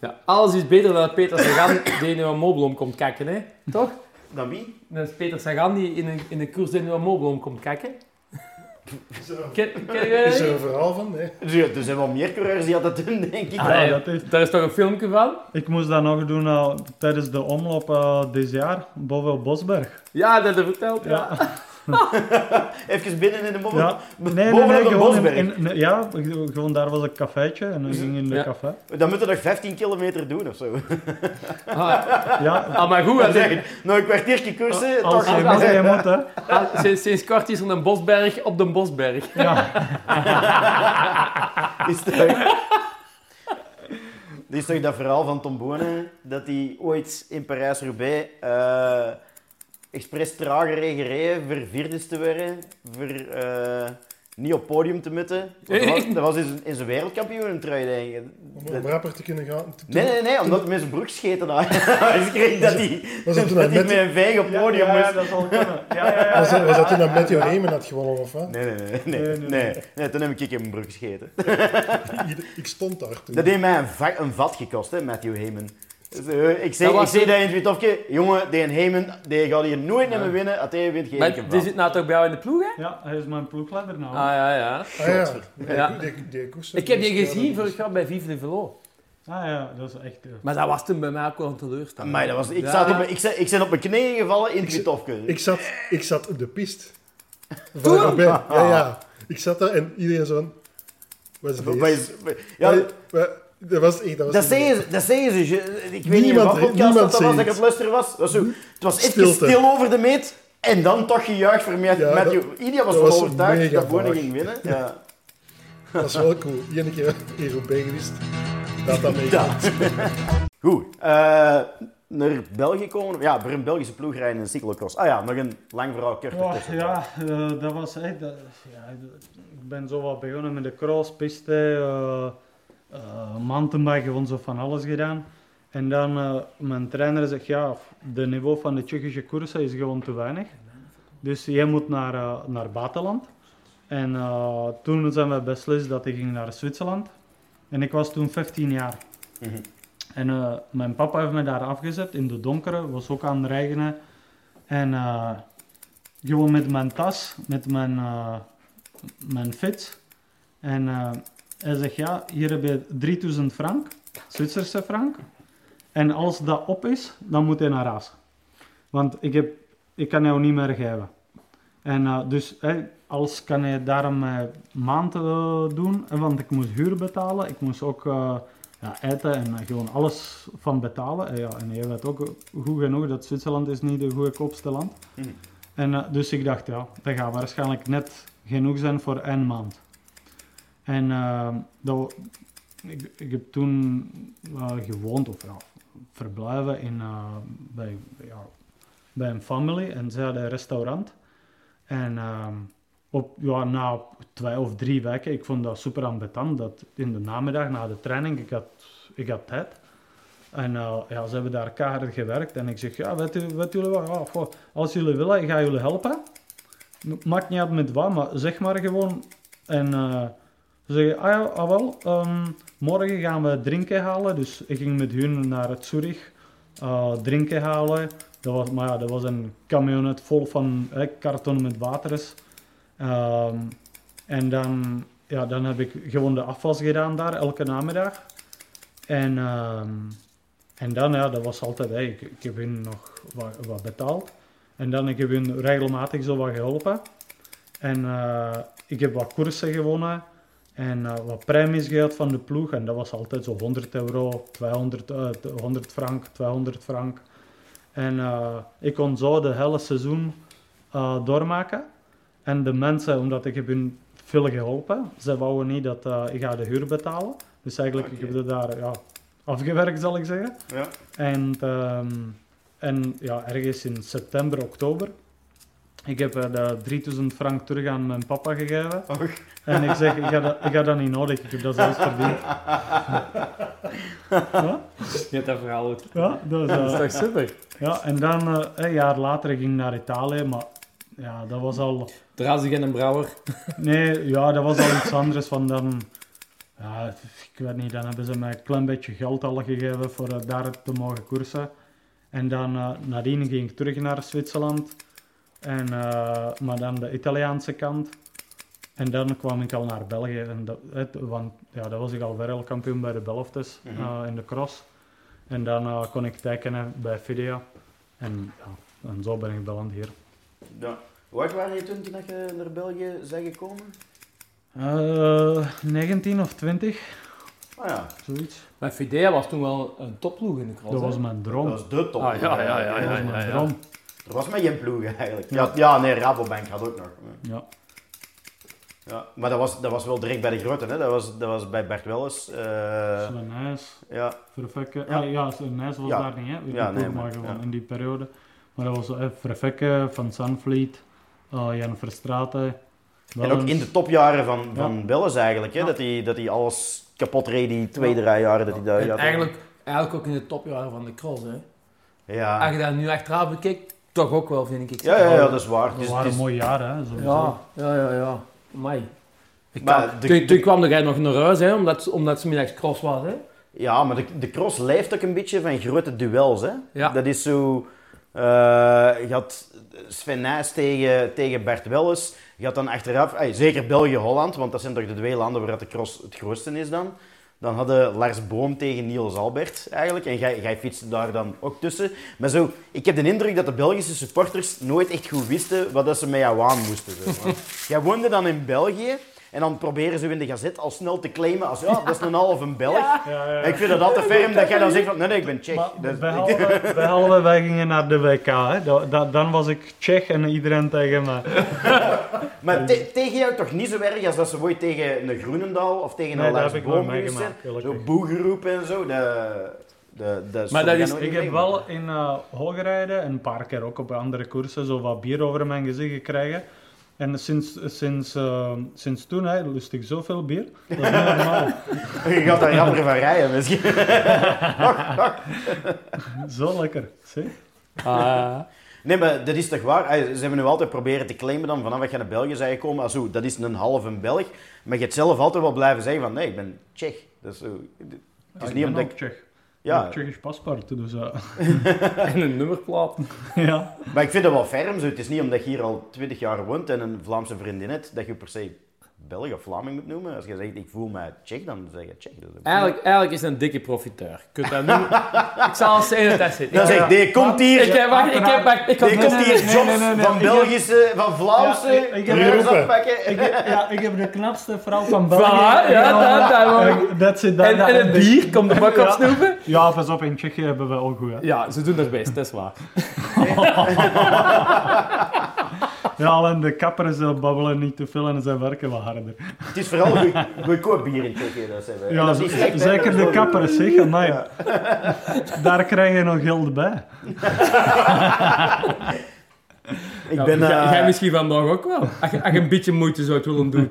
Ja, alles is beter dan Peter Sagan die in een moblom komt kijken, hè? Toch? Dan wie? Dat is Peter Sagan die in een, in een koers in een moblom komt kijken. Is er, Ken, is er een verhaal van? Nee. Dus er zijn wel meer coureurs die dat doen, denk ik. Ah, nee, dat is- Daar is toch een filmpje van? Ik moest dat nog doen eh, tijdens de omloop eh dit jaar, boven Bosberg. Ja, dat heb je verteld. Ja. Ja. Even binnen in de mobbel. Ja, nee, nee, boven nee, op de gewoon in, Bosberg. in- in- ja, gewoon daar was een cafeetje en dan ging in de Ja. café. Dan moeten we nog 15 kilometer doen of zo. Ah, Ja, ah, maar goed, ik- echt nog een kwartiertje koersen. als toch je als- moet, je moet, hè. ah, sinds, sinds kort is er een bosberg op de bosberg. Ja, is toch... Dit is toch dat verhaal van Tom Bonen, dat hij ooit in Parijs-Roubaix eh expres trager heeft gereden voor vierde te worden, voor eh, niet op podium te moeten. Dat was, dat was in zijn- in zijn wereldkampioenentrui, denk ik. Om, Dat- rapper te kunnen gaan. Toen- Nee, nee, nee, omdat hij met zijn broek scheten had. Hij kreeg dat hij, Was dat toen dat dat hij met- een veeg op podium ja, ja, moest. dat zal kunnen. Ja, ja, ja. Was dat, was dat toen dat Matthew had gewonnen of wat? Nee, nee, nee, nee, Nee, nee, toen heb ik in mijn broek gescheten. Ik stond daar toen. Dat heeft mij een, va- een vat gekost, hè, Matthew Heyman. Eh, ik zei, Dat was ik zei een- dat in het Wietofke, jongen, die Heyman, die gaat hier nooit naar me winnen, als hij wint, geen Maar die zit nou toch bij jou in de ploeg, hè? Ja, hij is mijn ploegleider nou. Ah ja, ja. Ah ja, Ja. Die, die, die koers- Ik heb die ja, gezien dat vorig jaar bij Vive de Velo. Ah ja, dat is echt... eh, Maar dat was toen bij mij ook wel een teleurstelling. Maar dat was, ik, Ja. zat op, mijn- ik, zat- ik ben op mijn knieën gevallen in het Wietofke. Ik zat, ik zat op de piste. Van Toen? Roubaix. Ja, ja. Ik zat daar en iedereen zo van... Wat is dit? Ja, Dat was echt... Dat, was dat zeggen ze, dat zeggen ze. Je- Ik weet niet Niemand- wat podcast dat, dat was dat ik het luisteren was. Het was, zo, het was even Stilte. stil over de meet en dan toch gejuich voor Matthew. Ja, Matthew. dat- Iedereen was was overtuigd mega dat vaag. ging winnen. Ja. Dat was wel cool. Eén keer in Roubaix geweest. Dat dat mee. Goed. eh, naar België komen. Ja, voor een Belgische ploeg rijden in een cyclocross. Ah ja, nog een lang verhaal kort Oh, ja, eh, dat was echt... dat- ja, ik ben zo wat begonnen met de cross, piste, eh eh, mountainbike, gewoon zo van alles gedaan. En dan, eh, mijn trainer zegt, ja, de niveau van de Tsjechische koersen is gewoon te weinig. Dus jij moet naar, eh, naar buitenland. En eh, toen zijn we beslist dat ik ging naar Zwitserland. En ik was toen 15 jaar. Mhm. En mijn papa heeft me daar afgezet in de donkere, was ook aan het regenen. En gewoon met mijn tas, met mijn, mijn fiets. En hij zegt, ja, hier heb je 3000 frank, Zwitserse frank. En als dat op is, dan moet je naar huis. Want ik, heb, ik kan jou niet meer geven. En eh, dus, als kan je daarom eh, maand eh, doen, want ik moest huur betalen. Ik moest ook ja, eten en gewoon alles van betalen. En, ja, en je weet ook goed genoeg dat Zwitserland is niet de goedkoopste land. Mhm. En dus ik dacht, ja, dat gaat waarschijnlijk net genoeg zijn voor één maand. En eh, dat, ik, ik heb toen gewoond, of ja, verblijven in, eh, bij, ja, bij een familie en zij hadden een restaurant. En ehm, op, ja, na twee of drie weken, ik vond dat super ambetant, dat in de namiddag na de training, ik had, ik had tijd. En eh, ja, ze hebben daar keihard gewerkt. En ik zeg, ja, weet, weet jullie wat, als jullie willen, ik ga jullie helpen. Maakt niet uit met wat, maar zeg maar gewoon. En eh, ze zeggen, ah ja, ah wel, ehm, morgen gaan we drinken halen. Dus ik ging met hun naar het Zurich eh, drinken halen. Dat was, maar ja, dat was een camionet vol van eh, karton met waters. Ehm, en dan, ja, dan heb ik gewoon de afwas gedaan daar, elke namiddag. En, ehm, en dan, ja, dat was altijd, ik, ik heb hun nog wat, wat betaald. En dan ik heb hun regelmatig zo wat geholpen. En eh, ik heb wat koersen gewonnen. En eh, wat premies gehad van de ploeg. En dat was altijd zo 100 euro, 200, eh, 100 frank, 200 frank. En eh, ik kon zo de hele seizoen eh, doormaken. En de mensen, omdat ik heb hun veel geholpen, ze wouden niet dat eh, ik ga de huur betalen. Dus eigenlijk, ik heb het daar ja, afgewerkt, zal ik zeggen. Ja. En, ehm, en ja, ergens in september, oktober, ik heb eh, de 3000 frank terug aan mijn papa gegeven. Och. En ik zeg, ik ga, dat, ik ga dat niet nodig, ik heb dat zelfs verdiend. ja, Je hebt dat verhaal goed. ja, dus, Dat is eh, toch super? ja, en dan eh, een jaar later ging ik naar Italië, maar ja, dat was al... Drazig en een brouwer. Nee, ja, dat was al iets anders van dan... Ja, ik weet niet, dan hebben ze mij een klein beetje geld al gegeven voor eh, daar te mogen koersen. En dan eh, nadien ging ik terug naar Zwitserland. En, eh, maar dan de Italiaanse kant. En dan kwam ik al naar België. En dat, het, want ja, dat was ik al wereldkampioen bij de beloftes Mhm. eh, in de cross. En dan eh, kon ik tekenen bij Fidea. En, ja, en zo ben ik beland hier. Ja. Hoe oud waren je toen, toen je naar België zijn gekomen? Eh, 19 of 20, Ah ja, zoiets. Maar Fidea was toen wel een topploeg in de cross. Dat was mijn dat droom. was de top. Ah, ja, ja, ja, Dat was ja, mijn ja. droom. Er was maar geen ploeg eigenlijk. Ja, Ja. nee, Rabobank had ook nog. Ja. Ja, maar dat was, dat was wel direct bij de grote, hè? Dat was, dat was bij Bert Welles. eh, Sven Nijs, ja, Vervekke. Ja. Ah, ja Sven Nijs was Ja. daar niet, hè? Ja, Ja, nee, nee, maar- van ja. in die periode. Maar dat was eh, Vervekke, Van Sanvliet, eh, Jan Verstraeten. en ook in de topjaren van, Ja. van Welles eigenlijk, hè? Ja. Dat hij dat hij alles kapot reed, die twee, drie jaren dat hij daar eigenlijk, eigenlijk ook in de topjaren van de cross. Hè. Als Ja. je dat nu achteraf bekijkt, toch ook wel, vind ik. Ja, ja, ja, dat is waar. Dat Dus, waren dus- mooie jaren, hè? Sowieso. Ja, ja, ja, ja. Amai. Ik Maar kan- de- toen, de- toen kwam jij nog naar huis, hè, omdat, omdat ze middags cross was. Hè. Ja, maar de, de cross leeft ook een beetje van grote duels. Hè? Ja. Dat is zo... eh, je had Sven tegen, tegen Bert Welles. Je had dan achteraf... zeker België-Holland, want dat zijn toch de twee landen waar de cross het grootste is dan. Dan hadden Lars Boom tegen Niels Albert eigenlijk. En jij, jij fietste daar dan ook tussen. Maar zo, ik heb de indruk dat de Belgische supporters nooit echt goed wisten wat dat ze met jou aan moesten. Zo. Jij woonde dan in België. En dan proberen ze in de gazet al snel te claimen als ja, dat is een halve Belg. Ja, ja, ja. En ik vind dat altijd ferm dat jij dan zegt van nee, nee, ik ben Tsjech. Dat is- behalve, behalve wij gingen naar de WK, hè. Da- da- dan was ik Tsjech en iedereen tegen mij. Maar te- tegen jou toch niet zo erg als dat ze ooit tegen een Groenendaal of tegen Nee, een dat Lars Boom Zo en zo. De, de, de Maar dat is- Ik heb wel in uh, Hoogrijden en een paar keer ook op andere koersen zo wat bier over mijn gezicht gekregen. En sinds, sinds, eh, sinds toen hè, lust ik zoveel bier. Dat is niet normaal. Je gaat daar jammer van rijden misschien. Zo lekker. Zie? Ah, Nee, maar dat is toch waar? Ze hebben nu altijd proberen te claimen dan vanaf dat je naar België. Als zo, dat is een halve Belg. Maar je hebt zelf altijd wel blijven zeggen van nee, ik ben Tsjech. Dat is zo, het is ik niet ben omdat ook ik... Tsjech. Ja, Ja. Tsjechisch paspoort, dus eh, en een nummerplaat. ja. maar ik vind dat wel ferm. Zo. Het is niet omdat je hier al 20 jaar woont en een Vlaamse vriendin hebt, dat je per se Belg of Vlaming moet noemen. Als je zegt ik voel mij Tsjech, dan zeg je Tsjech. Is, Eigenlijk, eigenlijk is het een dikke profiteur. Je kunt dat noemen. ik zal eens zeggen dat dat zit. dan die komt hier... Ik heb, wacht, ik heb, wacht, ik Die komt hier jobs van Belgische, van Vlaamse Ja, ik- ik heb- ja, ik heb de knapste vrouw van België. Ja, dat- dat. En, en het bier, komt de bak op snoepen? Ja, pas op, in Tsjechië hebben we ook goed. Hè. Ja, ze doen haar best, dat is waar. Ja, alleen de kappers babbelen niet te veel en ze werken wat harder. Het is vooral goed- goedkoop bier in Tsjechië dat ze hebben. En Ja, dat is slecht, zeker de kappers, zeg. Amai. Daar krijg je nog geld bij. Ik Ja, ben... jij, eh, jij misschien vandaag ook wel. Als je, als je een beetje moeite zou willen doen.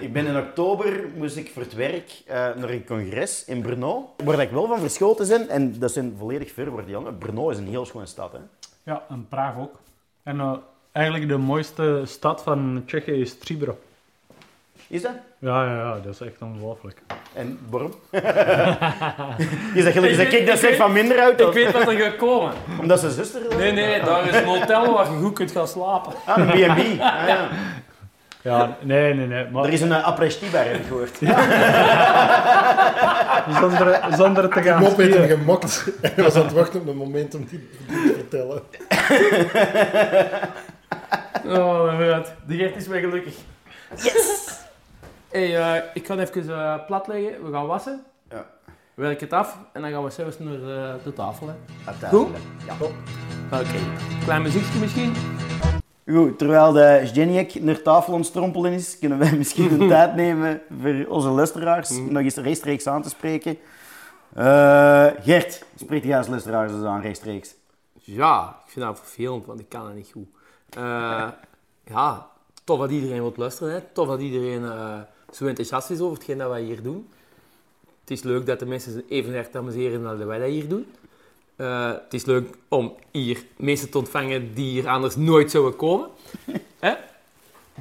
Ik ben in oktober, moest ik voor het werk eh, naar een congres in Brno, waar ik wel van verschoten ben, en dat zijn volledig ver voor die jongen. Brno is een heel schone stad, hè. Ja, en Praag ook. En eh, eigenlijk de mooiste stad van Tsjechië is Tribro. Is dat? Ja, ja, ja, dat is echt ongelooflijk. En waarom? is dat gelijk dat ik dat zeg van minder uit? Ik weet wat er gaat komen. Omdat ze zuster is? Nee, nee, daar is een hotel waar je goed kunt gaan slapen. Ah, een B&B. Ah, ja. Ja, nee, nee, nee. Maar Er is een uh, après-ski-bar, heb ik gehoord. zonder, zonder te gaan Mop heeft hem gemokt hij was aan het wachten op een moment om die die te vertellen. Oh, mijn god. De Gert is weer gelukkig. Yes! Hey, eh, ik ga even eh, plat leggen. We gaan wassen. Ja. Werk het af en dan gaan we zelfs naar eh, de tafel. Hè. Uiteindelijk. Ja. Oké. Klein muziekje misschien? Goed, terwijl de Geniek naar tafel ontstrompelen is, kunnen wij misschien de tijd nemen voor onze luisteraars nog eens rechtstreeks aan te spreken. Eh, Gert, spreek jij als luisteraars eens aan rechtstreeks? Ja, ik vind dat vervelend, want ik kan dat niet goed. Eh, ja, tof dat iedereen wilt luisteren. Hè. Tof dat iedereen eh, zo enthousiast is over hetgeen dat wij hier doen. Het is leuk dat de mensen zich even erg amuseren als wij dat hier doen. Eh, het is leuk om hier mensen te ontvangen die hier anders nooit zouden komen. Hè?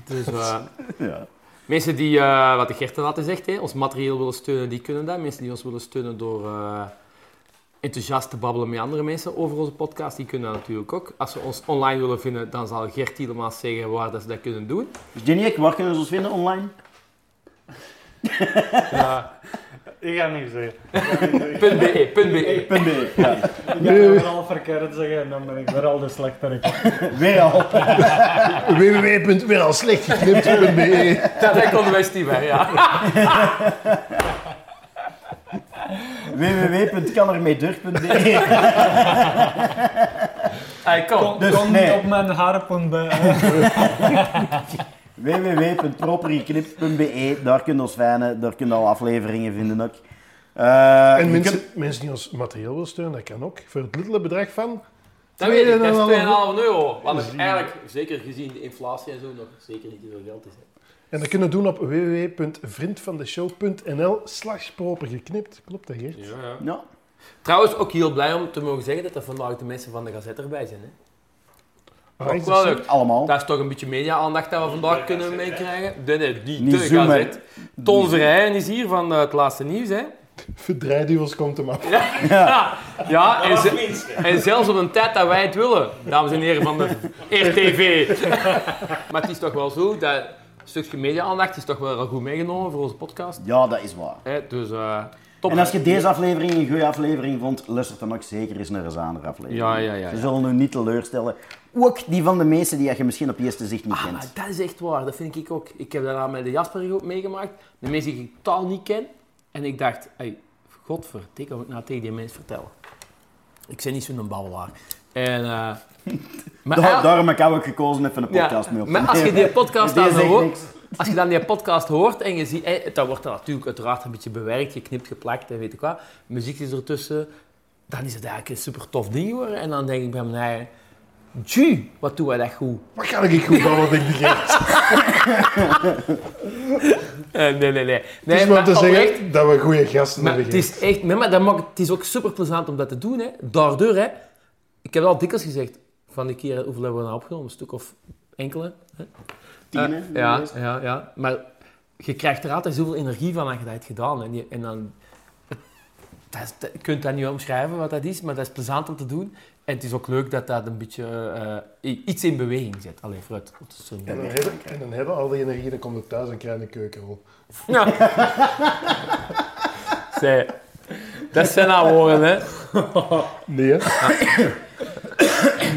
Dus eh, Ja. mensen die, eh, wat de Gert altijd zegt, hè, ons materieel willen steunen, die kunnen dat. Mensen die ons willen steunen door enthousiast te babbelen met andere mensen over onze podcast, die kunnen dat natuurlijk ook. Als ze ons online willen vinden, dan zal Gert Tielemaas zeggen waar dat ze dat kunnen doen. Geniek, waar kunnen ze ons vinden online? Ja, Ik ga niet zeggen. Punt .be, punt B. Ja. Ik ga weer al verkeerd zeggen en dan ben ik weer al de slechterik. Weer al. www.weeralslechtgeknipt.be wij Steve, ja. www.kanermeedurf.be Hey, kom. Dus Kom nee. niet op mijn harpen bij. www.propergeknipt.be Daar kun je ons fijnen, daar kun je al afleveringen vinden ook. Eh, En mensen, kunt- mensen die ons materieel willen steunen, dat kan ook. Voor het littele bedrag van... Dat weet ik, dat is 2,5 2,5 euro. Wat ik eigenlijk, zeker gezien de inflatie en zo, nog zeker niet veel geld is. Hè. En dat kunnen we doen op www.vriendvandeshow.nl slash propergeknipt. Klopt dat, Geert? Ja. Trouwens, ook heel blij om te mogen zeggen dat er vandaag de mensen van de Gazette erbij zijn. Hè. Ook wel leuk. Allemaal. Dat is toch een beetje media-aandacht dat we vandaag kunnen meekrijgen. Nee, nee, niet, Niet de zoomen. Gazette. Toon Verheyen is hier van eh, het laatste nieuws. Hè. Verdraaiduwels komt hem af. Ja, ja en, ze- en zelfs op een tijd dat wij het willen, dames en heren van de RTV. maar het is toch wel zo, dat stukje media-aandacht is toch wel goed meegenomen voor onze podcast. Ja, dat is waar. Hè, dus eh, top. En als je deze aflevering een goede aflevering vond, luister dan ook zeker eens naar een andere aflevering. Ja, ja, ja, Ze zullen u niet teleurstellen. Ook die van de mensen die je misschien op eerste zicht niet Ah, kent. maar dat is echt waar, dat vind ik ook. Ik heb dat met de Jasper ook meegemaakt. De mensen die ik totaal niet ken. En ik dacht, hey, godverdikke, wat moet ik nou tegen die mensen vertellen? Ik ben niet zo'n babbelaar. En, eh maar, Daar- ja, daarom heb ik ook gekozen even een ja, podcast mee op te maar als je die podcast dan hoort, als je dan die podcast hoort en je ziet, eh, dan wordt dat natuurlijk uiteraard een beetje bewerkt, geknipt, geplakt en weet ik wat. Muziek is ertussen. Dan is het eigenlijk een super tof ding geworden. En dan denk ik bij mijn tju, wat doen wij dat goed. Wat kan ik goed babbelen, denk ik, Geert? Eh, nee, nee, nee. Het nee is maar te oprecht, zeggen dat we goede gasten Maar hebben, het is echt, nee, maar dat maakt, het is ook super plezant om dat te doen. Hè. Daardoor, hè, ik heb al dikwijls gezegd, van die keer, hoeveel hebben we nou opgenomen? Een stuk of enkele. Hè? Tien, Eh, ja, ja, ja. Maar je krijgt er altijd zoveel energie van als je dat hebt gedaan. En, je, en dan, dat is, dat- je kunt dat niet omschrijven wat dat is, maar dat is plezant om te doen. En het is ook leuk dat dat een beetje eh, i- iets in beweging zet. Allee, vooruit. Zo niet En dan, hebben, en dan hebben we al die energie, dan komt het thuis en krijg je een keukenrol. Ja. Zij, dat zijn nou woorden, hè. Nee, hè?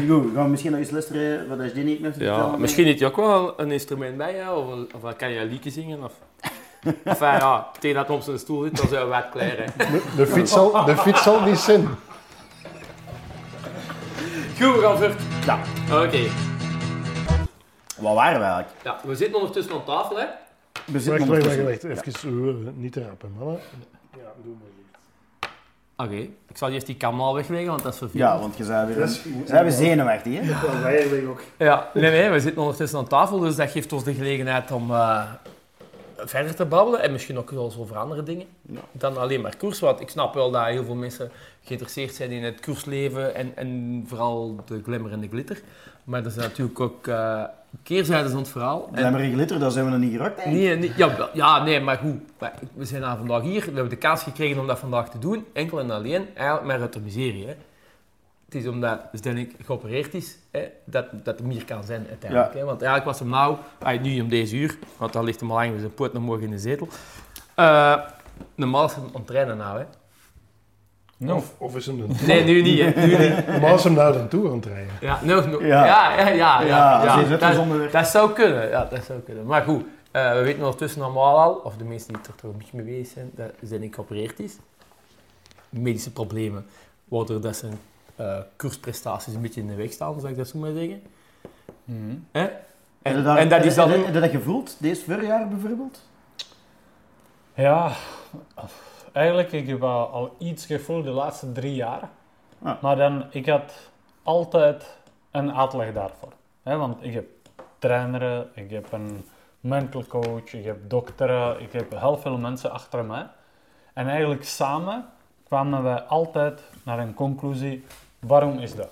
Goed, gaan we misschien nog eens luisteren wat is Jenny nog te Ja, vertellen? misschien heeft je ook wel een instrument bij of, of kan je een liedje zingen. Of... Enfin, ja, tegen dat hij op zijn stoel zit, dan zijn we wat klaar. Hè. De, de, fiets zal, de fiets zal niet zijn. Goed, we gaan verder. Ja. Oké, Wat waren we eigenlijk? ja, we zitten ondertussen aan tafel, hè. We zitten Wacht, wacht, wacht, ondertussen- wacht. Even eh, niet te rappen, mannen. Ja, doe maar. Oké, ik zal eerst die kam al wegwegen, want dat is vervelend. Ja, want je zei weer... Zijn we zenuwachtig, hè? Ja, wij ook. Ja, nee, nee, we zitten ondertussen aan tafel, dus dat geeft ons de gelegenheid om eh, verder te babbelen. En misschien ook wel over andere dingen dan alleen maar koers. Want ik snap wel dat heel veel mensen geïnteresseerd zijn in het koersleven en, en vooral de glamour en de glitter. Maar er zijn natuurlijk ook eh keerzijdes aan het verhaal. Glamour en glitter, daar zijn we nog niet geraakt. Nee, nee, ja, ja, nee, maar goed. Maar We zijn aan vandaag hier. We hebben de kans gekregen om dat vandaag te doen. Enkel en alleen, eigenlijk maar uit de miserie. Hè. Het is omdat Zdenek geopereerd is, hè, dat, dat hem hier kan zijn uiteindelijk. Ja. Hè. Want eigenlijk was hem nou, nu om deze uur, want dan ligt hem al lang met zijn poot nog morgen in de zetel. Eh normaal is hem aan het trainen nou, hè. Of, of is hem een Nee, nu niet, hè. Nu niet. Maar als hem nou dan toe aan het rijden. Ja, nog. Ja. Ja, ja, ja. ja, Ja, dat, weg. dat zou kunnen, ja, dat zou kunnen. Maar goed, eh, we weten ondertussen allemaal al, of de mensen die er toch een beetje mee bezig zijn, dat zijn geopereerd is. Medische problemen, waardoor dat zijn koersprestaties een beetje in de weg staan, zou ik dat zo maar zeggen. Heb En, je daar- en dat is dan... Heb je- heb je dat gevoeld, deze voorjaar bijvoorbeeld? Ja, eigenlijk ik heb al, al iets gevoeld de laatste drie jaar. Ah. Maar dan, ik had altijd een uitleg daarvoor. Hè, want ik heb traineren, ik heb een mental coach, ik heb dokteren, ik heb heel veel mensen achter mij. En eigenlijk samen kwamen wij altijd naar een conclusie, waarom is dat?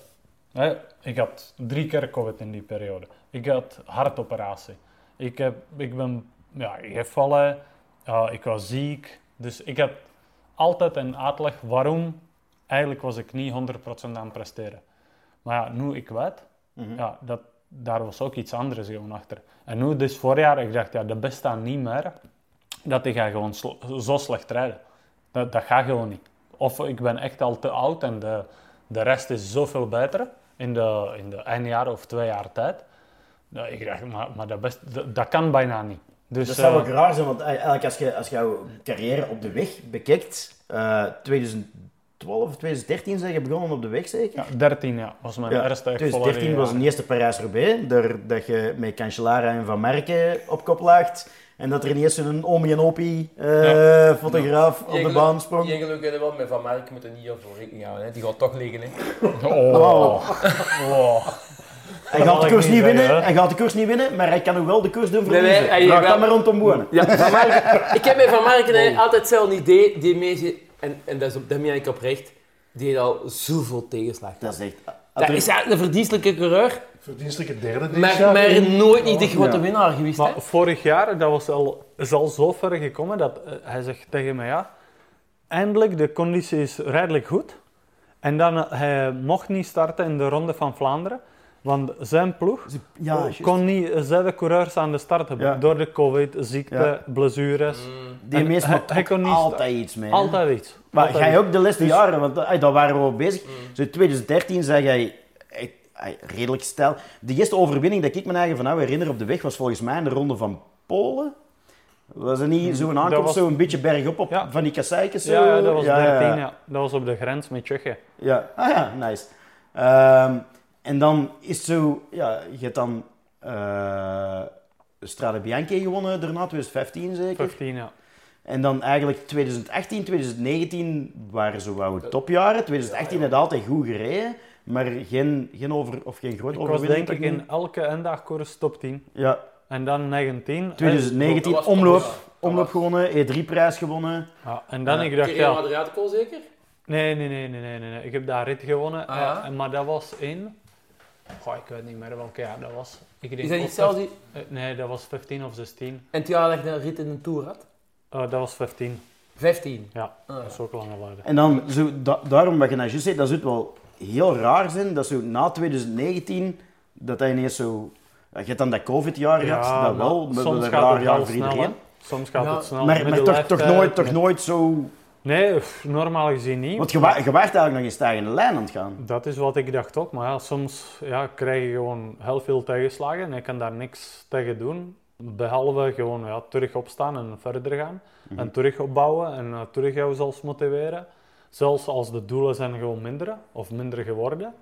Ik had drie keer COVID in die periode. Ik had hartoperatie. Ik, heb, ik ben ja, gevallen, ja, ik was ziek. Dus ik had altijd een uitleg waarom eigenlijk was ik niet 100% aan het presteren. Maar ja, nu ik weet, ja, dat, daar was ook iets anders gewoon achter. En nu, dus voorjaar, ik dacht, ja, dat bestaat niet meer. Dat ik ga gewoon zo slecht rijden. Dat, dat gaat gewoon niet. Of ik ben echt al te oud en de, de rest is zoveel beter in de, in de een jaar of twee jaar tijd. Dat ik dacht, maar, maar dat, best, dat, dat kan bijna niet. Dus, Dat zou eh, ook raar zijn, want eigenlijk als je, als je jouw carrière op de weg bekijkt, eh 2012 of 2013 zijn je begonnen op de weg zeker? ja, 13 ja, was mijn Ja, eerste echt volle 2013 was een eerste Parijs-Roubaix, dat je met Cancellara en Van Merken op kop laagt. En dat er ineens zo'n Omi en Opie eh, fotograaf op de baan sprong. Je geluk hebben wel met Van Mark moeten niet op voor rekening houden. Hè. Die gaat toch liggen. Hè. Oh. Oh. Hij gaat de koers niet winnen, hij gaat de koers niet winnen, maar hij kan nog wel de koers doen Nee, nee, verliezen. hij- dat maar rondom Boenen. Ja, Van Marken, ik heb met Van Marken hè, altijd hetzelfde idee. Die mensen, en, en dat, is op, dat meen ik oprecht, die heeft al zoveel tegenslag. Dat is echt... Dat is eigenlijk een verdienstelijke coureur, Verdienstelijke derde dit maar, jaar. maar nooit niet de grote Ja. winnaar geweest. Hè. Maar vorig jaar, dat was al, is al zo ver gekomen dat eh, hij zegt tegen mij, ja, eindelijk de conditie is redelijk goed. En dan, eh, hij mocht niet starten in de Ronde van Vlaanderen, want zijn ploeg Ja, juist. kon niet zeven coureurs aan de start hebben. Ja. Door de covid, ziekte, Ja. blessures. Die meest hij- kon niet altijd iets mee. hè. Altijd iets. Maar Altijd ga je ook de laatste Dus- jaren, want eh, daar waren we ook bezig. Zo in 2013 zei jij eh, eh, redelijk stijl. De eerste overwinning dat ik me eigen van nou herinner op de weg was volgens mij in de ronde van Polen. Was er niet zo'n aankomst, was- zo een beetje bergop op Ja. van die kasseikjes? zo? Ja, ja, dat was Ja, 13, ja. ja. Dat was op de grens met Tsjechië. Ja, ah ja, nice. Ehm, en dan is het zo, ja, je hebt dan eh Strade Bianchi gewonnen daarna, 2015 zeker. 15, ja. En dan eigenlijk 2018, 2019 waren zo wel topjaren. 2018 had altijd goed gereden, maar geen, geen, over, of geen groot Ik was overwinning. denk ik in elke eindagkoers top 10. Ja, En dan 19. 2019 Dat was omloop, omloop gewonnen, E3-prijs gewonnen. Ja, en dan Ja. ik dacht, ja... Adriatico zeker? Nee, nee, nee, nee, nee, nee, nee. Ik heb daar rit gewonnen. Ah, ja? eh, en- maar dat was in... Goh, ik weet niet meer welke jaar dat was. Ik denk Is dat niet zelfs die... eh, nee, dat was 15 of 16. En het jaar dat je een rit in een Tour had? Eh, dat was 15. 15. Ja, Ah, dat is ook lang geleden. En dan, zo, da- daarom wat je nou juist zei, dat zou het wel heel raar zijn, dat zo na 2019, dat hij ineens zo... Je hebt dan dat covid-jaar gehad, dat maar wel, met soms een gaat raar het jaar wel voor iedereen. Soms gaat Ja, het snel. Maar, maar toch, toch, leeftijd, nooit, toch nooit zo... Nee, pff, normaal gezien niet. Want je, wa- je waart eigenlijk nog in stijgende lijn aan het gaan. Dat is wat ik dacht ook, maar ja, soms ja, krijg je gewoon heel veel tegenslagen en je kan daar niks tegen doen. Behalve gewoon ja, terug opstaan en verder gaan. En terug opbouwen en eh, terug jezelf motiveren. Zelfs als de doelen zijn gewoon minder of minder geworden.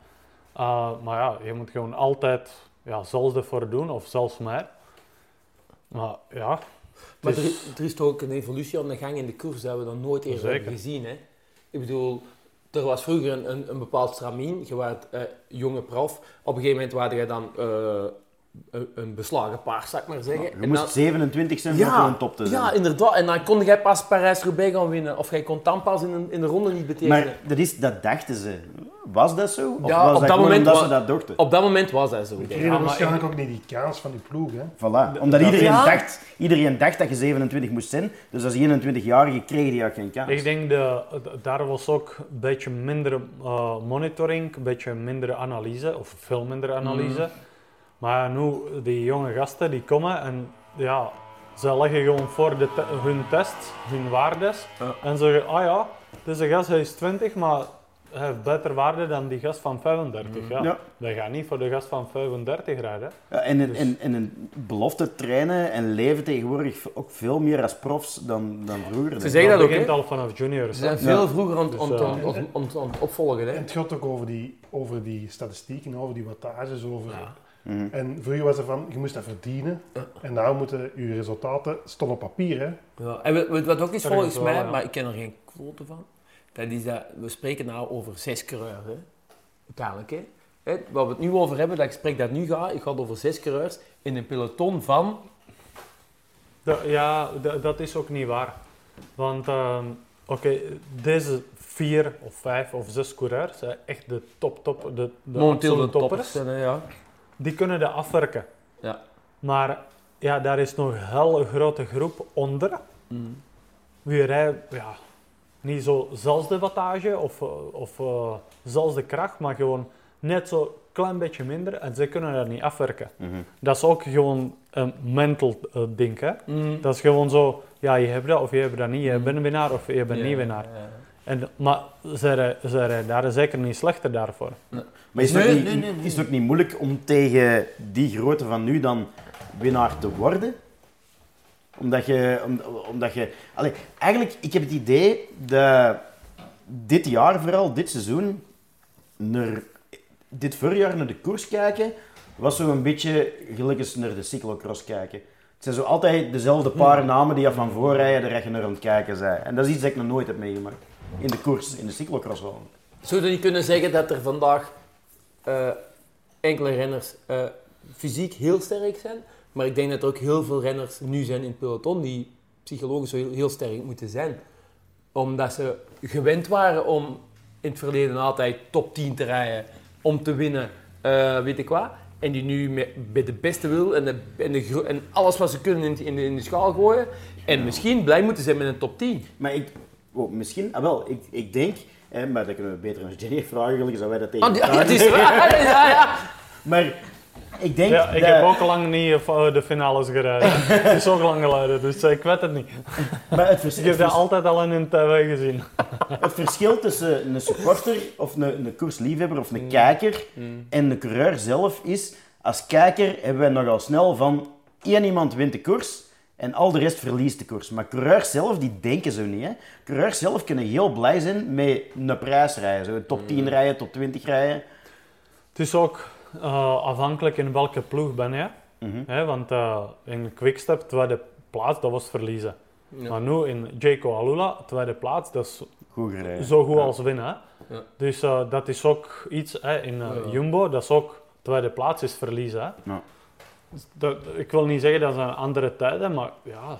Uh, maar ja, je moet gewoon altijd ja, zelfs ervoor doen of zelfs meer. Maar ja, Maar het er, is- er toch ook een evolutie aan de gang in de koers dat we dan nooit eerder hebben gezien. Hè? Ik bedoel, er was vroeger een, een, een bepaald stramien. Je was eh, jonge prof. Op een gegeven moment waren je dan eh, een, een beslagen paard, zou ik maar zeggen. Je En moest dan- 27 zijn om gewoon top te zijn. ja, inderdaad. En dan kon jij pas Parijs-Roubaix gaan winnen. Of jij kon dan pas in, een, in de ronde niet betekenen. maar dat, is, dat dachten ze. Was dat zo? Of Ja, was op dat, dat moment omdat wa- ze dat dachten? Op dat moment was dat zo. Ik. maar waarschijnlijk ook niet die kans van die ploeg. Hè. Voilà. Omdat iedereen, Ja. dacht, iedereen dacht dat je 27 moest zijn. Dus als 21-jarige kreeg je ook geen kans. Ik denk dat daar was ook een beetje minder eh, monitoring, een beetje minder analyse, of veel minder analyse. Maar nu, die jonge gasten die komen en ja, ze leggen gewoon voor de te- hun test, hun waardes. En zeggen, ah ja, deze gast hij is 20, maar hij heeft beter waarde dan die gast van 35. Ja. Ja. Wij gaan niet voor de gast van 35 rijden. Ja, en, Dus- en, en, en een belofte trainen en leven tegenwoordig ook veel meer als profs dan, dan vroeger. Ze zeggen ik. dat ook, begint hè? al vanaf juniors. Ze hè. zijn veel vroeger aan, het- Dus, opvolgen. Hè? En het gaat ook over die, over die statistieken, over die wattages. Over... Mhm. En vroeger was er van, je moest dat verdienen. En nu moeten je resultaten staan op papier. Hè. Ja, en wat ook is volgens wel, mij, ja. maar ik ken er geen quote van. Dat is dat, we spreken nou over zes coureurs, hè. Uiteindelijk, hè. Hè, Waar we het nu over hebben, dat gesprek dat nu gaat, ik ga over zes coureurs in een peloton van... Da- ja, da- dat is ook niet waar. Want ehm, oké, deze vier of vijf of zes coureurs, echt de top, top, de, de momenteel de toppers. zijn, hè, ja. Die kunnen dat afwerken. Ja. Maar ja, daar is nog een hele grote groep onder. Mm. Wie rijdt, ja, niet zo zelfs de wattage of, eh, of eh, zelfs de kracht, maar gewoon net zo klein beetje minder en ze kunnen dat niet afwerken. Mhm. Dat is ook gewoon een mental eh, ding, hè. Mm. Dat is gewoon zo, ja, je hebt dat of je hebt dat niet. Je bent een winnaar of je bent niet winnaar. En, maar ze rijden daar zeker niet slechter daarvoor. Maar is het, ook niet, nee, nee, nee. is het ook niet moeilijk om tegen die grootte van nu dan winnaar te worden? Omdat je... Om, omdat je allee, eigenlijk, ik heb het idee dat dit jaar vooral, dit seizoen, naar, dit voorjaar naar de koers kijken, was zo een beetje als naar de cyclocross kijken. Het zijn zo altijd dezelfde paar namen die je van voor rijden, daar je naar aan het kijken zijn. En dat is iets dat ik nog nooit heb meegemaakt. In de koers, in de cyclocross wel. Zou je niet kunnen zeggen dat er vandaag eh, enkele renners eh, fysiek heel sterk zijn, maar ik denk dat er ook heel veel renners nu zijn in het peloton die psychologisch heel, heel sterk moeten zijn. Omdat ze gewend waren om in het verleden altijd top 10 te rijden, om te winnen, eh, weet ik wat. En die nu met, bij de beste wil en, de, en, de, en alles wat ze kunnen in, in, de, in de schaal gooien. En misschien blij moeten zijn met een top 10. Maar ik, oh, misschien, ah wel, ik, ik denk, hè, maar dat kunnen we beter aan Jenny vragen, gelukkig zou wij dat tegen Ah, ja, elkaar het is waar. Ja, ja. Maar ik denk Ja, ik dat, heb ook al lang niet eh, de finales gereden. het is ook lang geleden, dus eh, ik weet het niet. maar het, vers- Ik heb het, dat altijd al in een tv gezien. het verschil tussen een supporter of een, een koersliefhebber of Mm. een kijker en de coureur zelf is, als kijker hebben wij nogal snel van één iemand wint de koers en al de rest verliest de koers. Maar coureurs zelf, die denken zo niet. Hè. Coureurs zelf kunnen heel blij zijn met een prijs rijden. Zo top Mm. 10 rijden, top 20 rijden. Het is ook eh, afhankelijk in welke ploeg ben je. Mhm. Hè, want eh, in Quickstep, tweede plaats, dat was verliezen. Ja. Maar nu in Jayco Alula, tweede plaats, dat is Goed zo goed Ja. als winnen. Ja. Dus eh, dat is ook iets hè, in Ja. Jumbo, dat is ook tweede plaats is verliezen. Hè. Dat, ik wil niet zeggen dat zijn andere tijden, maar ja,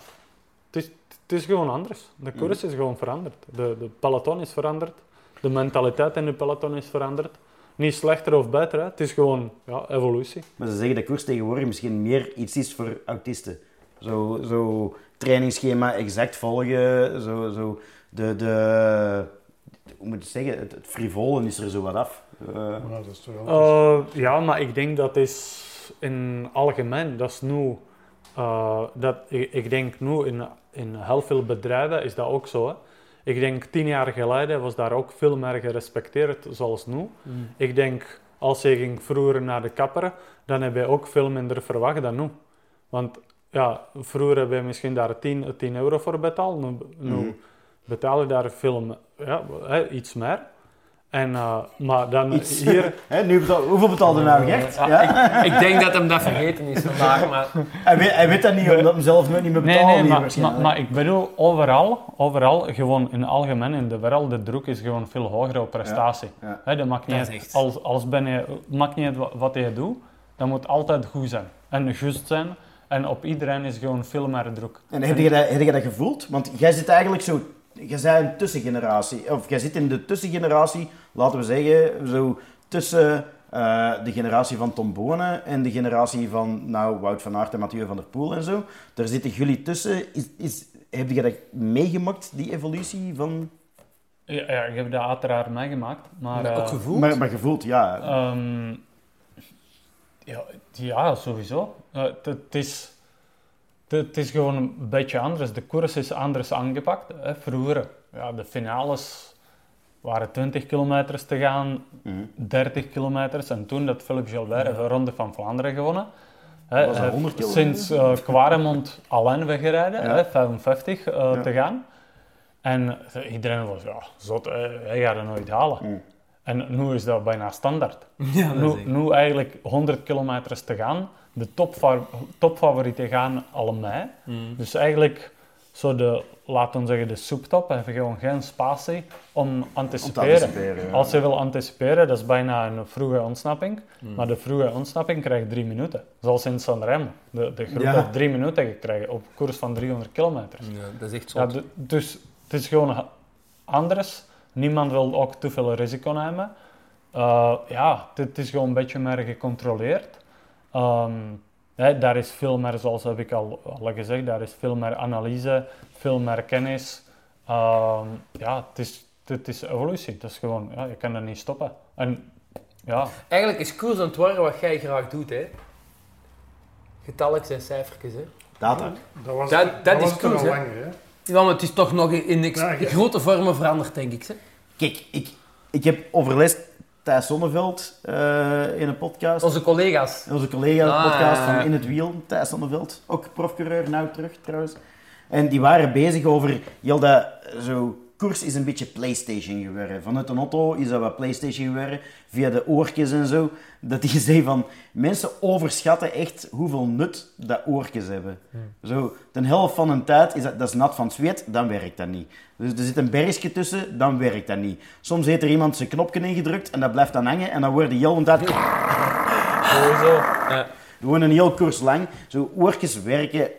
het is, het is gewoon anders. De koers is gewoon veranderd. De, de peloton is veranderd. De mentaliteit in de peloton is veranderd. Niet slechter of beter, hè. het is gewoon ja, evolutie. Maar ze zeggen dat koers tegenwoordig misschien meer iets is voor autisten. Zo, zo trainingsschema exact volgen, zo, zo de, de, hoe moet je het zeggen, het, het frivolen is er zo wat af. Maar dat is toch wel... Eh, ja, maar ik denk dat is in algemeen, dat is nu, eh, dat, ik, ik denk nu in, in heel veel bedrijven is dat ook zo. Hè. Ik denk tien jaar geleden was daar ook veel meer gerespecteerd zoals nu. Ik denk, als je ging vroeger naar de kapper, dan heb je ook veel minder verwacht dan nu. Want ja, vroeger heb je misschien daar 10, 10 euro voor betaald, nu, nu Mhm. betaal je daar veel, ja, iets meer. En, eh, maar dan Iets. hier... hè, nu betaal, hoeveel betaalde nou Gert? Ja, Ja? Ik, ik denk dat hem dat vergeten is vandaag, maar Hij, weet, hij weet dat niet, omdat hij zelf nooit niet meer betaalt. nee, maar, maar, maar ik bedoel, overal, overal, gewoon in het algemeen in de wereld, de druk is gewoon veel hoger op prestatie. Ja, ja. Hè, dat maakt niet Dat uit, echt. als, als ben je, maakt niet uit wat je doet, dat moet altijd goed zijn. En juist zijn. En op iedereen is gewoon veel meer druk. En heb je, dat, heb je dat gevoeld? Want jij zit eigenlijk zo... Jij bent een tussengeneratie. Of jij zit in de tussengeneratie, laten we zeggen, zo tussen eh, de generatie van Tom Bonen en de generatie van nou, Wout van Aert en Mathieu van der Poel en zo. Daar zitten jullie tussen. Is, is, heb je dat meegemaakt, die evolutie van... Ja, ja ik heb dat uiteraard meegemaakt. Maar, dat ook eh, gevoeld. Maar, maar gevoeld, ja. Ehm, ja, ja, sowieso. Eh, Het het is, het- is gewoon een beetje anders. De koers is anders aangepakt. Hè. Vroeger, ja, de finales waren 20 kilometers te gaan, Mhm. 30 kilometers. En toen dat Philippe Gilbert de Ronde van Vlaanderen gewonnen. Hè, Was dat eh, 100 kilometer? Sinds eh Quaremont alleen weggereden, Ja. hè, 55 eh, Ja. te gaan. En eh, iedereen was, ja, zot, hè, hij gaat het nooit halen. Mm. En nu is dat bijna standaard. ja, dat Nu, nu eigenlijk 100 kilometers te gaan. De topfa- topfavorieten gaan al mei. Mm. Dus eigenlijk, zo de, laten we zeggen, de soeptop, hebben gewoon geen spatie om anticiperen. anticiperen, ja. Als je wil anticiperen, dat is bijna een vroege ontsnapping. Mm. Maar de vroege ontsnapping krijgt drie minuten. Zoals in Sanremo. De, de groep Ja. heeft drie minuten gekregen op koers van 300 kilometer. Ja, dat is echt zo. Ja, du- dus het is gewoon anders. Niemand wil ook te veel risico nemen. Eh, ja, het het is gewoon een beetje meer gecontroleerd. Ehm, hè, daar is veel meer, zoals heb ik al, al gezegd, daar is veel meer analyse, veel meer kennis. Ehm, ja, het is, het is evolutie. Het is gewoon, ja, je kan er niet stoppen. En ja, Eigenlijk is koers aan het worden wat jij graag doet, hè. Getalletjes en cijfertjes, hè. Data. Dat was, Dat- dat dat is was toch cool, al hè? langer, hè? Ja, maar het is toch nog in, in ex- Ja, je- grote vormen veranderd, denk ik. Hè? Kijk, ik, ik heb overlast Thijs Zonneveld eh, in een podcast. Onze collega's. Onze collega Ah, podcast ja, ja. van In het Wiel, Thijs Zonneveld, ook profcoureur, nou terug trouwens. En die waren bezig over, heel dat zo, koers is een beetje Playstation geworden. Vanuit een auto is dat wat Playstation geworden, via de oortjes en zo. Dat die zei van, mensen overschatten echt hoeveel nut dat oortjes hebben. Zo, de helft van een tijd is dat, dat is nat van zweet, dan werkt dat niet. Dus er zit een bergje tussen, dan werkt dat niet. Soms heeft er iemand zijn knopje ingedrukt en dat blijft dan hangen en dan wordt die heel de tijd Sowieso. Ja. gewoon een heel koers lang. Zo oortjes werken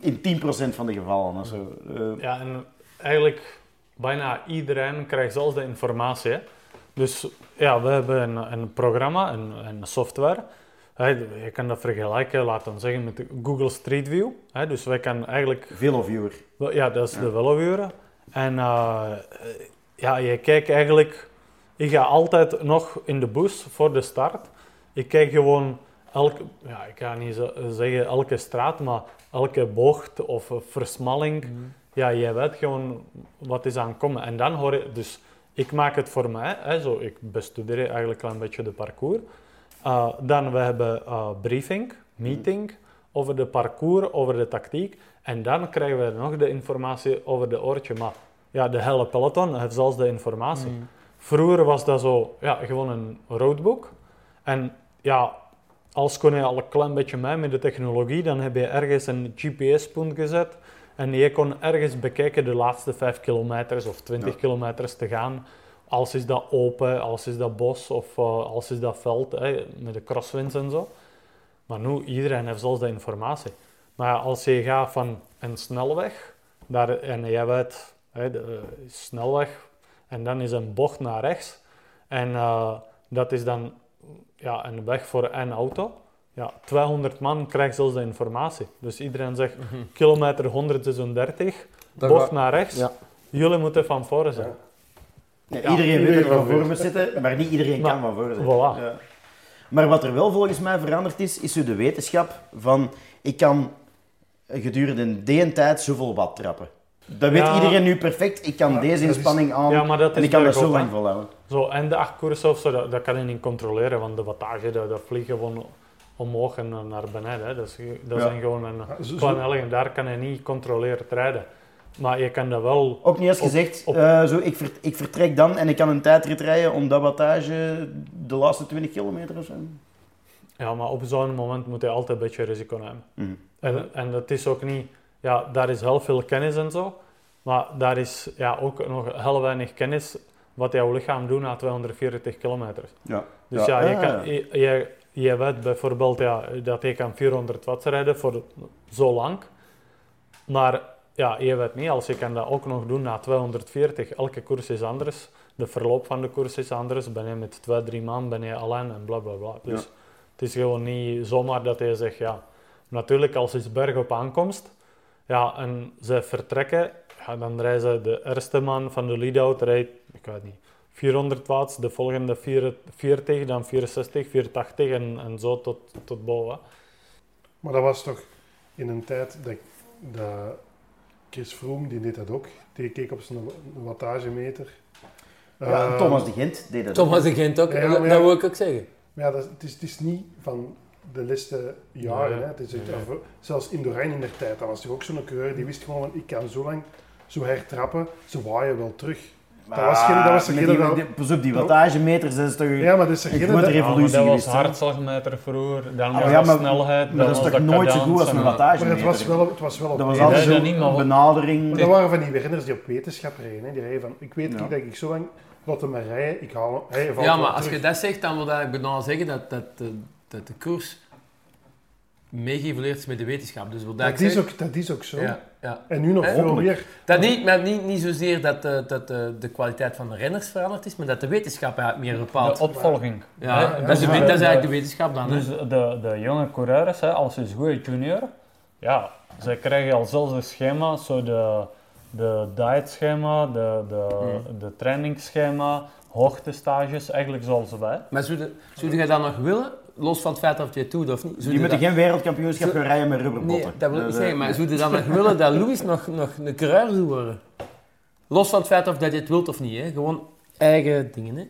in 10% van de gevallen. zo. Eh, Ja, en eigenlijk bijna iedereen krijgt zelfs de informatie. Dus ja, we hebben een, een programma, een, een software. Je kan dat vergelijken, laten we zeggen, met Google Street View. Dus wij kan eigenlijk Veloviewer. Ja, dat is de Veloviewer. En eh, ja, je kijkt eigenlijk... Ik ga altijd nog in de bus voor de start. Ik kijk gewoon elke... Ja, ik ga niet zeggen elke straat, maar elke bocht of versmalling. Ja, je weet gewoon wat is aan het komen. En dan hoor je... Dus ik maak het voor mij. Hè, zo, ik bestudeer eigenlijk een beetje de parcours. Uh, dan we hebben uh, briefing, meeting over de parcours, over de tactiek. En dan krijgen we nog de informatie over de oortje. Maar ja, de hele peloton heeft zelfs de informatie. Vroeger was dat zo, ja, gewoon een roadbook. En ja, als kon je al een klein beetje mee met de technologie, dan heb je ergens een GPS-punt gezet. En je kon ergens bekijken de laatste 5 kilometers of 20 kilometers te gaan. Als is dat open, als is dat bos of eh, als is dat veld, hè, met de crosswinds en zo. Maar nu, iedereen heeft zelfs de informatie. Maar ja, als je gaat van een snelweg, daar, en jij weet, hè, de eh, snelweg, en dan is een bocht naar rechts. En eh, dat is dan ja, een weg voor één auto. Ja, 200 man krijgt zelfs de informatie. Dus iedereen zegt kilometer 136, Dat bocht naar rechts. Ja. Jullie moeten van voren zijn. Ja, Ja, iedereen weet dat er van voor moet zitten, maar niet iedereen Maar- kan van voor zitten. Voilà. Ja. Maar wat er wel volgens mij veranderd is, is de wetenschap van ik kan gedurende die tijd zoveel watt trappen. Dat weet Ja. iedereen nu perfect. Ik kan Ja, deze dat is- inspanning aan Ja, maar dat en ik kan dat zo lang volhouden. Zo, en de acht koersen of zo, dat, dat kan je niet controleren, want de wattage, dat, dat vliegt gewoon omhoog en naar beneden. Hè. Dat, is, dat Ja. zijn gewoon een helling, daar kan je niet controleerd rijden. Maar je kan dat wel... Ook niet eens Op- gezegd, op- eh, zo, ik, ver- ik vertrek dan en ik kan een tijdrit rijden om dat wattage de laatste 20 kilometer of zo. Ja, maar op zo'n moment moet je altijd een beetje risico nemen. Mhm. En, en dat is ook niet... Ja, daar is heel veel kennis en zo, maar daar is ja, ook nog heel weinig kennis wat jouw lichaam doet na 240 kilometer. Ja. Dus ja, je, Ah, kan, je, je, je weet bijvoorbeeld ja, dat je kan 400 watt rijden voor zo lang. Maar ja, je weet niet, als je kan dat ook nog doen na 240. Elke koers is anders. De verloop van de koers is anders. Ben je met twee, drie man, ben je alleen en bla bla bla. Dus Ja. het is gewoon niet zomaar dat je zegt, ja... Natuurlijk, als het berg op aankomst, ja, en ze vertrekken, ja, dan reizen de eerste man van de lead-out rijdt, ik weet niet, 400 watts, de volgende 4 40, dan 64, 480 en, en zo tot, tot boven. Maar dat was toch in een tijd dat, dat Chris Froome, die deed dat ook. Die keek op zijn wattagemeter. Ja, en Eh, Thomas de Gent deed dat Thomas ook. de Gent ook, Ja, dat, maar ja. dat wil ik ook zeggen. Maar ja, dat, is- het, is, het is niet van de laatste jaren. Hè. Het is echt zelfs Indurain in der tijd, dat was toch ook zo'n coureur die wist gewoon van ik kan zo lang zo hertrappen, ze waaien wel terug. Dat was geen- dat was geen- die, dat- die- Pas op, die wattagemeters, dat is toch... Ja, maar dat is er Ik geen- moet er dat- was hartslagmeter vroeger, dan Ah, was ja, maar- snelheid, maar dat is was toch nooit zo goed als een cadans en- wattage Maar het was wel, het was wel op Dat was altijd een benadering. Maar dat waren van die Werners die op wetenschap reden. Hè. Die reden van, ik weet Ja. niet dat ik zo lang laat hem maar rijden, ik haal hem. Ja, maar als je dat zegt, dan wil dat eigenlijk bijna zeggen dat, dat, dat, dat de koers meegeëvolueerd is met de wetenschap. Dus wil dat, ik is ook, dat is ook zo. Ja, ja. En nu nog veel meer. Dat niet, maar niet, niet zozeer dat, eh, dat eh, de kwaliteit van de renners veranderd is, maar dat de wetenschap eigenlijk meer bepaalt. De opvolging. ja, Hè, dat, is dus dat is eigenlijk de wetenschap dan. hè. Dus de, de jonge coureurs, hè, als ze is goede junior, ja, zij krijgen al zelfs een schema, zo de, de dietschema, de, de, Hmm. de trainingsschema, hoogtestages, eigenlijk zoals wij. Maar zou, de- zou je dat nog willen? Los van het feit of je het doet of niet. Je moeten dat- geen wereldkampioenschap Zo- rijden met Nee, rubberbotten. dat wil ik niet eh, zeggen, maar zou je dan nog willen dat Louis nog, nog een coureur zou worden? Los van het feit of dat je het wilt of niet, hè? gewoon eigen dingen. Hè?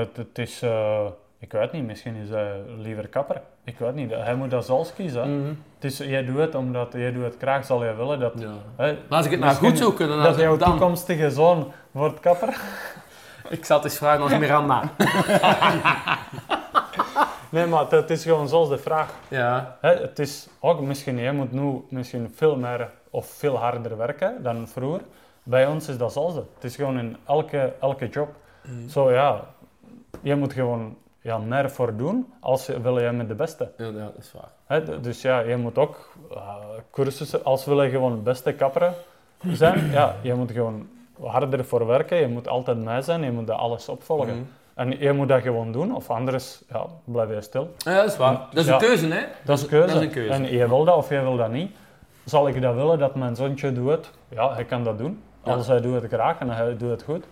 Het, het is, eh, ik weet niet, misschien is hij liever kapper. Ik weet niet, hij moet dat zelfs kiezen. hè. Mhm. Het is, jij doet het omdat jij doet het graag, zal je willen dat... Ja. hè, Maar als ik het nou goed zou kunnen, dan Dat jouw dan... toekomstige zoon wordt kapper. Ik zal het eens vragen als Miranda. Nee, maar het, is gewoon zoals de vraag. Ja. Hè, het is ook misschien, jij moet nu misschien veel meer of veel harder werken dan vroeger. Bij ons is dat hetzelfde. Het is gewoon in elke, elke job. Mhm. Zo ja, je moet gewoon ja, meer voor doen als je, wil je met de beste. Ja, ja, dat is waar. Hè, dus ja, je moet ook eh, cursussen, als wil je gewoon beste kapper zijn, ja, je moet gewoon harder voor werken, je moet altijd mee zijn, je moet dat alles opvolgen. Mhm. En je moet dat gewoon doen, of anders ja, blijf je stil. Ja, dat is waar. Dat is Ja. een keuze, hè? Dat is keuze. Dat is een keuze. En je wil dat of je wil dat niet. Zal ik dat willen dat mijn zoontje doet? Ja, hij kan dat doen. Ja. Als hij doet het graag en hij doet het goed.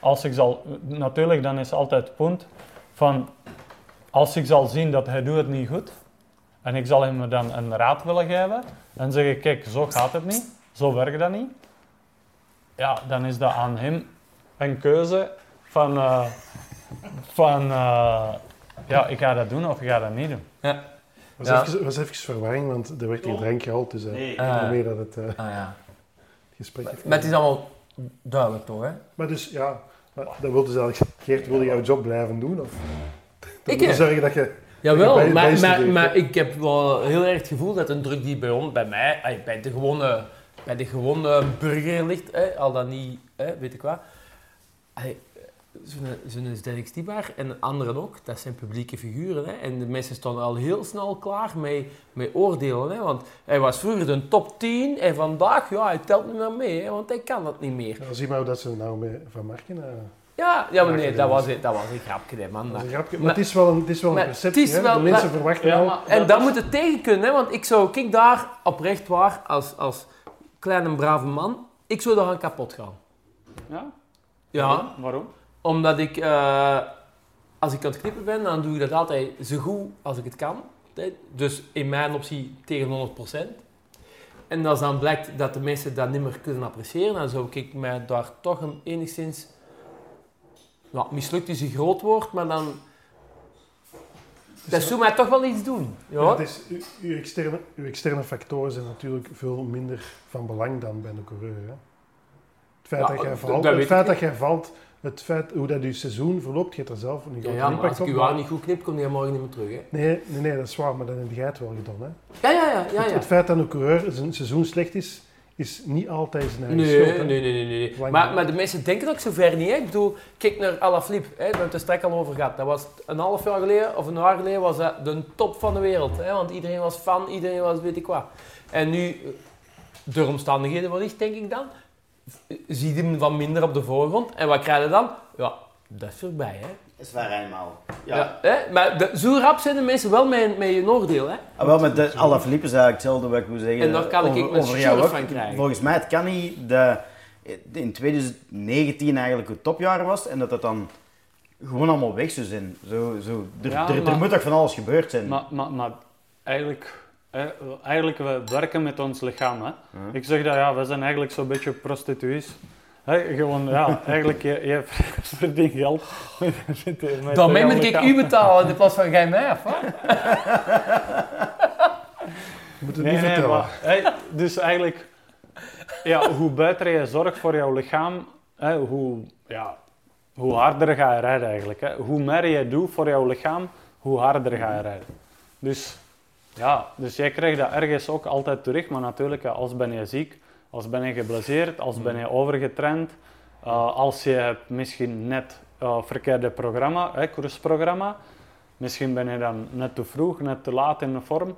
Als ik zal, natuurlijk, dan is altijd het punt van, als ik zal zien dat hij doet het niet goed, en ik zal hem dan een raad willen geven, en zeggen, kijk, zo gaat het niet, zo werkt dat niet. Ja, dan is dat aan hem een keuze van, eh, van eh, ja, ik ga dat doen of ik ga dat niet doen. Ja. was, Ja. even, was even verwarring, want er werd hier drank gehaald, dus eh Nee. ik Ah. meer dat het eh, Ah, ja. gesprek heeft. Maar het is allemaal duidelijk toch, hè? Maar dus, ja, maar dat wil dus eigenlijk, Geert, wil je jouw job blijven doen? Of Ik, wil zorgen dat je... Jawel, Bij- maar, maar, maar ik heb wel heel erg het gevoel dat een druk die bij ons, bij mij, bij de gewone, bij de gewone burger ligt, hè, al dan niet, hè, weet ik wat. Zo'n Sterk Stibar en anderen ook, dat zijn publieke figuren. Hè, en de mensen stonden al heel snel klaar met, met oordelen. Hè, want hij was vroeger de top 10 en vandaag, ja, hij telt niet meer mee, hè, want hij kan dat niet meer. Ja, zie maar hoe dat ze nou met Van Marken... eh, Ja, ja maar nee, dat was, een- dat was een grapje, hè, man. dat is een Maar- grapje. Maar, maar- het is wel een, het is wel een perceptie, het is hè. wel- De mensen maar- verwachten Ja, al... maar En dat moet het tegen kunnen, hè? want ik zou, kijk daar oprecht waar, als, als kleine brave man, ik zou daar gaan kapot gaan. Ja? Ja, Waarom? Omdat ik, eh, als ik aan het knippen ben, dan doe ik dat altijd zo goed als ik het kan. Dus in mijn optie tegen 100%. En als dan blijkt dat de mensen dat niet meer kunnen appreciëren, dan zou ik mij daar toch een enigszins... Ja, mislukt is een groot woord, maar dan... Dat zou mij toch wel iets doen. Ja, Ja, het is, uw, uw externe, uw externe factoren zijn natuurlijk veel minder van belang dan bij een coureur. Hè. Het feit, Ja, dat, jij dat- valt, dat het feit dat jij valt, het feit hoe dat je seizoen verloopt, je hebt er zelf een grote ja, impact als op. ik uw haar niet goed knip, kom je morgen niet meer terug. Hè? Nee, nee, nee, dat is waar, maar dan heb jij het wel gedaan. Hè. Ja, ja, ja. ja, Het, ja. het feit dat een coureur zijn seizoen slecht is, is niet altijd zijn eigen Nee, schuld. hè. nee, nee, nee. nee. Lang Maar, maar de mensen denken ook zo ver niet. Hè? Ik bedoel, kijk naar Alaphilippe. Hè? We hebben het er straks al over gehad. Dat was een half jaar geleden, of een jaar geleden, was dat de top van de wereld. Hè? Want iedereen was fan, iedereen was weet ik wat. En nu, door omstandigheden wellicht, denk ik dan, zie je hem wat minder op de voorgrond. En wat krijg je dan? Ja, dat is voorbij, hè. Dat is waar eenmaal. Ja. Ja. hè? Maar de, zo rap zijn de mensen wel met, met je oordeel, hè. Ah, wel, met de alle Philippe is eigenlijk hetzelfde wat ik moet zeggen. En daar kan ik over, over jou shirt van krijgen. Volgens mij, het kan niet dat in 2019 eigenlijk het topjaar was en dat dat dan gewoon allemaal weg zou zijn. Zo, zo. Er, Ja, er, er maar- moet toch van alles gebeurd zijn. Maar, maar, maar eigenlijk, eigenlijk, we werken met ons lichaam. Hè. Ik zeg dat, ja, we zijn eigenlijk zo'n beetje prostituees. Hè, gewoon, ja, eigenlijk, je, je verdient geld met, met, met Dan jouw moet ik u betalen in plaats van jij mij, of wat? Je moet het Nee, niet nee, vertellen. maar, hè, dus eigenlijk, ja, hoe beter je zorgt voor jouw lichaam, hè, hoe, ja, hoe harder ga je rijden eigenlijk. Hè. Hoe meer je doet voor jouw lichaam, hoe harder ga je rijden. Dus, ja, dus jij krijgt dat ergens ook altijd terug, maar natuurlijk, als ben je ziek, als ben je geblesseerd, als ben je overgetraind, eh, als je hebt misschien net eh verkeerde programma, hè, koersprogramma, misschien ben je dan net te vroeg, net te laat in de vorm.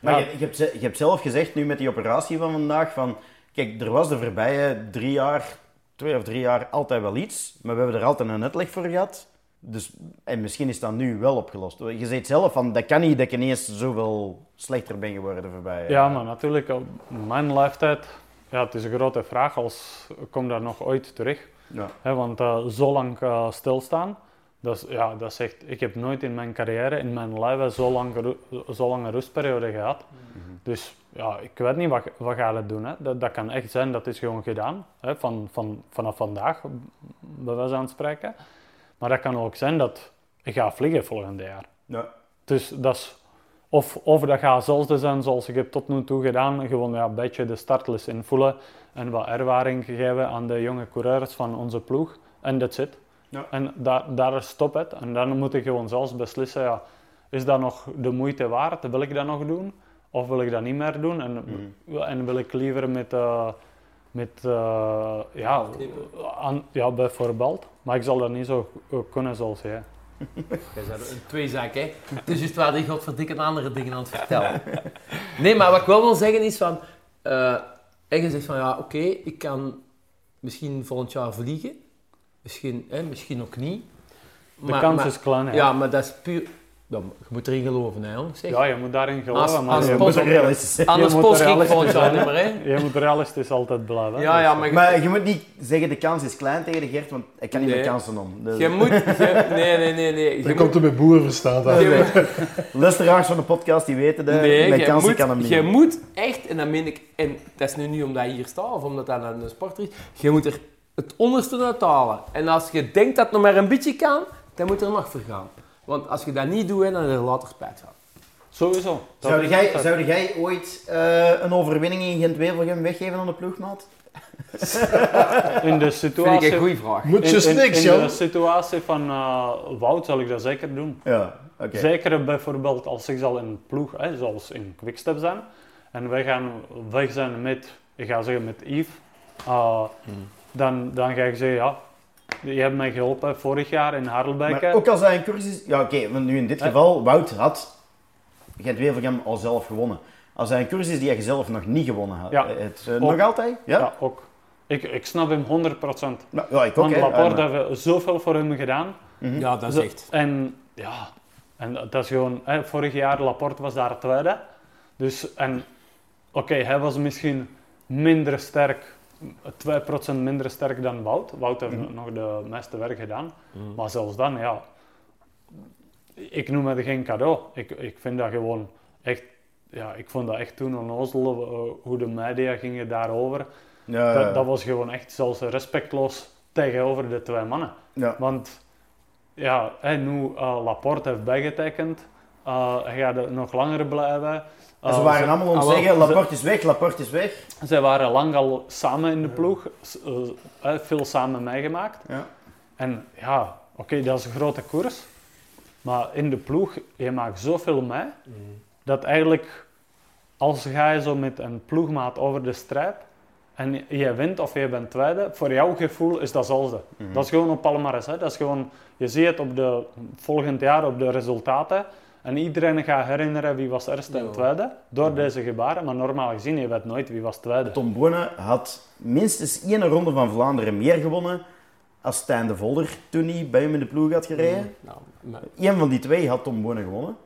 Maar Ja. je, je, hebt, je hebt zelf gezegd nu met die operatie van vandaag van... Kijk, er was de voorbije drie jaar, twee of drie jaar altijd wel iets, maar we hebben er altijd een uitleg voor gehad. Dus, en misschien is dat nu wel opgelost. Je zegt zelf van, dat kan niet dat ik ineens zoveel slechter ben geworden voorbij. Ja, maar natuurlijk, op mijn leeftijd, ja, het is een grote vraag als ik kom daar nog ooit terug. Ja. Want eh, zo lang eh, stilstaan. Dat is, ja, dat echt, ik heb nooit in mijn carrière, in mijn leven, zo lang, zo lange rustperiode gehad. Dus ja, ik weet niet wat, wat ga je doen. Hè. Dat, dat kan echt zijn, dat is gewoon gedaan. Hè, van, van, vanaf vandaag, bij wijze van spreken. Maar dat kan ook zijn dat ik ga vliegen volgend jaar. Ja. Dus dat is, of, of dat gaat hetzelfde zijn zoals ik heb tot nu toe gedaan. Gewoon ja, een beetje de startles invullen en wat ervaring geven aan de jonge coureurs van onze ploeg. En that's it. Ja. En daar, daar stopt het. En dan moet ik gewoon zelfs beslissen, ja, is dat nog de moeite waard? Wil ik dat nog doen? Of wil ik dat niet meer doen? En, en wil ik liever met, eh, met eh, ja, aan, ja, bijvoorbeeld. Maar ik zal dat niet zo eh, kunnen zoals jij. Jij zei een tweezak, hè. Dus juist waar die godverdikke andere dingen aan het vertellen. Nee, maar wat ik wel wil zeggen is van... eh en je zegt van, ja, oké, ik kan misschien volgend jaar vliegen. Misschien, hè, misschien ook niet. De kans is klein, hè. Ja, maar dat is puur... Je moet erin geloven, hè. Zeg. Ja, je moet daarin geloven, Als- maar als je, moet realistisch zijn. Anders je moet post ik realistisch volgend jaar zijn, niet meer, hè. je moet realistisch altijd blijven. hè. Ja, ja, maar... je- Maar je moet niet zeggen de kans is klein tegen de Gert, want ik kan niet Nee. met kansen om. Dus- Je moet... je- nee, nee, nee, nee. Je Dan moet- komt er met boerenverstand aan. je moet- Luisteraars van de podcast die weten dat Nee, kansen moet, kan hem niet. je moet echt, en dat meen ik, en dat is nu niet omdat je hier staat of omdat dat een sporter is, je moet er het onderste uit halen. En als je denkt dat het nog maar een beetje kan, dan moet er nog voor gaan. Want als je dat niet doet, dan heb je er later spijt van. Sowieso. Zou is jij, zou jij ooit eh, een overwinning in Gent-Wevelgem weggeven aan de ploegmaat? In de Vind ik situatie, een goede vraag. Moet in, je in, niks, in joh. de situatie van eh, Wout zal ik dat zeker doen. Ja, oké. Zeker bijvoorbeeld als ik zal in een ploeg, hè, zoals in Quickstep zijn, en wij gaan weg zijn met, ik ga zeggen met Yves, uh, dan, dan ga ik zeggen, ja, je hebt mij geholpen vorig jaar in Harelbeke. Maar ook als dat een cursus is... Ja, oké, want nu in dit Eh. geval, Wout had Gent-Wevelgem al zelf gewonnen. Als dat een cursus is die je zelf nog niet gewonnen had. Ja. eh, Het, eh, nog altijd? Ja? ja. ook. Ik, ik snap hem 100%. Nou, ja, ik ook. Want. Laporte maar- heeft zoveel voor hem gedaan. Mhm. Ja, dat is echt. En ja, en dat is gewoon, hè, vorig jaar Laporte was daar tweede. Dus, en oké, hij was misschien minder sterk, 2% minder sterk dan Wout. Wout heeft Mhm. nog de meeste werk gedaan. Maar zelfs dan, ja, ik noem het geen cadeau. Ik, ik vind dat gewoon echt, ja, ik vond dat echt toen onnozel eh, hoe de media gingen daarover. Ja, ja, Dat, dat was gewoon echt zelfs respectloos tegenover de twee mannen. ja. Want ja, hè, nu eh, Laporte heeft bijgetekend, eh, hij gaat er nog langer blijven. Ze Eh, waren allemaal om ah, te zeggen, ze- Laporte is weg, Laporte is weg. Zij waren lang al samen in de ploeg, eh, veel samen meegemaakt. Ja. En ja, oké, dat is een grote koers. Maar in de ploeg, je maakt zoveel mee, dat eigenlijk als ga je zo met een ploegmaat over de strijd en je wint of je bent tweede, voor jouw gevoel is dat hetzelfde. Dat is gewoon op Palmares. Hè? Dat is gewoon, je ziet het op de, volgend jaar op de resultaten. En iedereen gaat herinneren wie was eerste en tweede door deze gebaren. Maar normaal gezien, je weet nooit wie was tweede. Tom Bonen had minstens één ronde van Vlaanderen meer gewonnen als Stijn de Volder toen hij bij hem in de ploeg had gereden. Nou, maar- Eén van die twee had Tom Bonen gewonnen.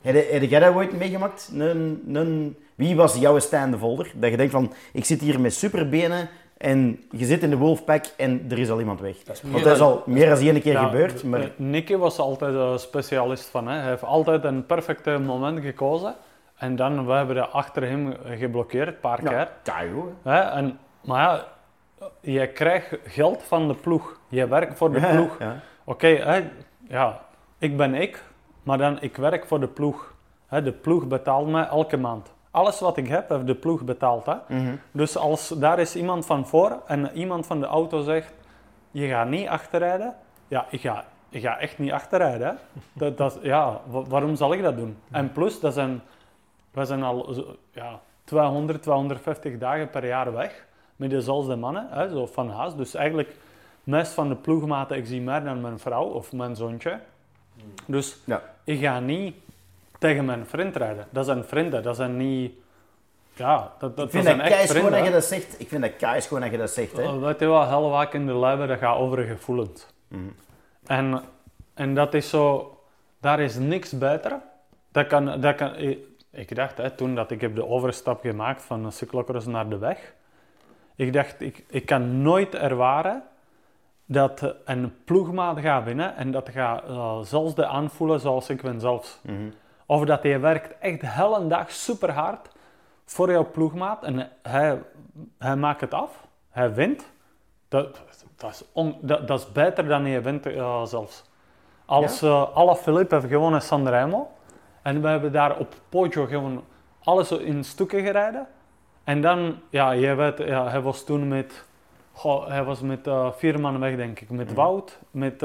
Heb, jij dat ooit meegemaakt? Een, een, wie was jouw Stijn de Volder? Dat je denkt van, ik zit hier met superbenen en je zit in de Wolfpack en er is al iemand weg. dat Want dat is al meer dan één keer Ja, gebeurd. Maar Nicky was altijd een specialist van. Hè. Hij heeft altijd een perfecte moment gekozen. En dan we hebben we achter hem geblokkeerd, een paar keer. ja, hè. En, maar ja, je krijgt geld van de ploeg. Je werkt voor de Ja, ploeg. ja. Oké, hè, ja, ik ben ik, maar dan ik werk voor de ploeg. Hè, de ploeg betaalt mij elke maand. Alles wat ik heb, heeft de ploeg betaald. Hè? Mhm. Dus als daar is iemand van voor en iemand van de auto zegt, je gaat niet achterrijden. Ja, ik ga, ik ga echt niet achterrijden. Hè? Dat, dat, ja, wa- waarom zal ik dat doen? En plus, dat zijn, we zijn al ja, 200, 250 dagen per jaar weg met dezelfde mannen, hè, zo van huis. Dus eigenlijk, meest van de ploegmaten, ik zie meer dan mijn vrouw of mijn zoontje. Dus Ja. ik ga niet tegen mijn vriend rijden. Dat zijn vrienden, dat zijn niet... Ja, dat, dat, Ik vind dat dat echt vrienden. dat je dat zegt. Ik vind dat keischoon dat je dat zegt. Hè. Weet je wat, heel vaak in de leven, dat gaat over gevoelens. Mhm. En, en dat is zo, daar is niks beter. Dat kan, dat kan, ik, ik dacht, hè, toen dat ik heb de overstap gemaakt van de cyclocross naar de weg, ik dacht, ik, ik kan nooit ervaren dat een ploegmaat gaat winnen en dat gaat eh, zelfs de aanvoelen zoals ik ben zelfs. Of dat hij werkt echt de hele dag super hard voor jouw ploegmaat en hij, hij maakt het af, hij wint. Dat, dat, is, on- dat, dat is beter dan hij wint eh, zelfs. Als eh alle Philippe heeft gewonnen Sanremo en we hebben daar op Poggio gewoon alles in stukken gereden. En dan, ja, je weet, ja, hij was toen met, goh, hij was met eh, vier man weg denk ik. Met Wout, met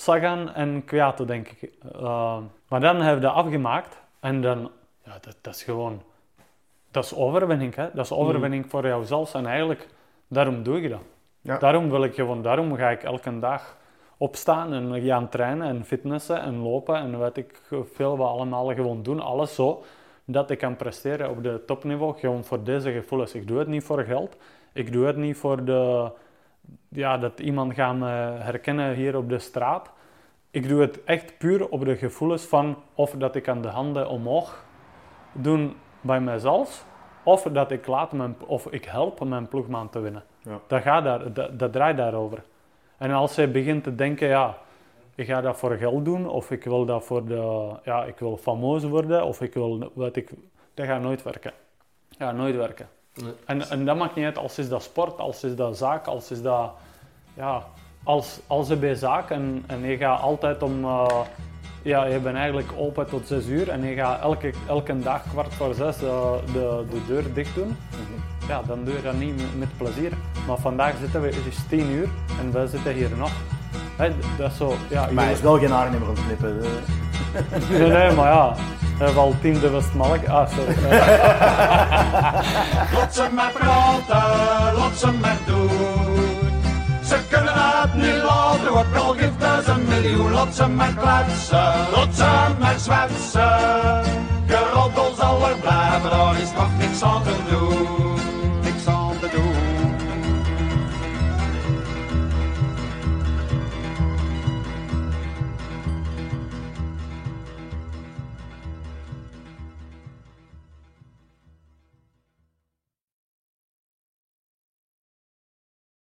Sagan en Kwiato denk ik. Eh, maar dan hebben we dat afgemaakt en dan, ja, dat, dat is gewoon, dat is overwinning hè. Dat is overwinning voor jou zelfs en eigenlijk, daarom doe je dat. Ja. Daarom wil ik gewoon, daarom ga ik elke dag opstaan en gaan trainen en fitnessen en lopen en weet ik veel wat allemaal gewoon doen. Alles zo dat ik kan presteren op de topniveau, gewoon voor deze gevoelens. Ik doe het niet voor geld. Ik doe het niet voor de, ja, dat iemand gaat me herkennen hier op de straat. Ik doe het echt puur op de gevoelens van of dat ik aan de handen omhoog doen bij mezelf, of dat ik laat mijn, of ik help mijn ploegman te winnen. Ja. Dat, gaat daar, dat, dat draait daarover. En als hij begint te denken, ja, ik ga dat voor geld doen, of ik wil dat voor de, ja, ik wil famoos worden, of ik wil, weet ik, dat gaat nooit werken. Dat gaat nooit werken. Nee. En, en dat maakt niet uit, als is dat sport, als is dat zaak, als is dat, ja, als, als je bij zaak en, en je gaat altijd om, eh, ja, je bent eigenlijk open tot zes uur en je gaat elke, elke dag kwart voor zes eh, de, de deur dicht doen, ja, dan doe je dat niet met, met plezier. Maar vandaag zitten we, het is tien uur en wij zitten hier nog. Hè, dat is zo, ja, Maar hij je- is wel geen haar meer om te knippen. Nee, maar ja, we hebben al tien de Westmalk. Ah, sorry. Laat ze praten, ze maar doen. Ze kunnen het niet laten, wat al geeft is een miljoen. Ze maar kletsen, laat ze zwetsen. Geroddel zal er blijven, daar is nog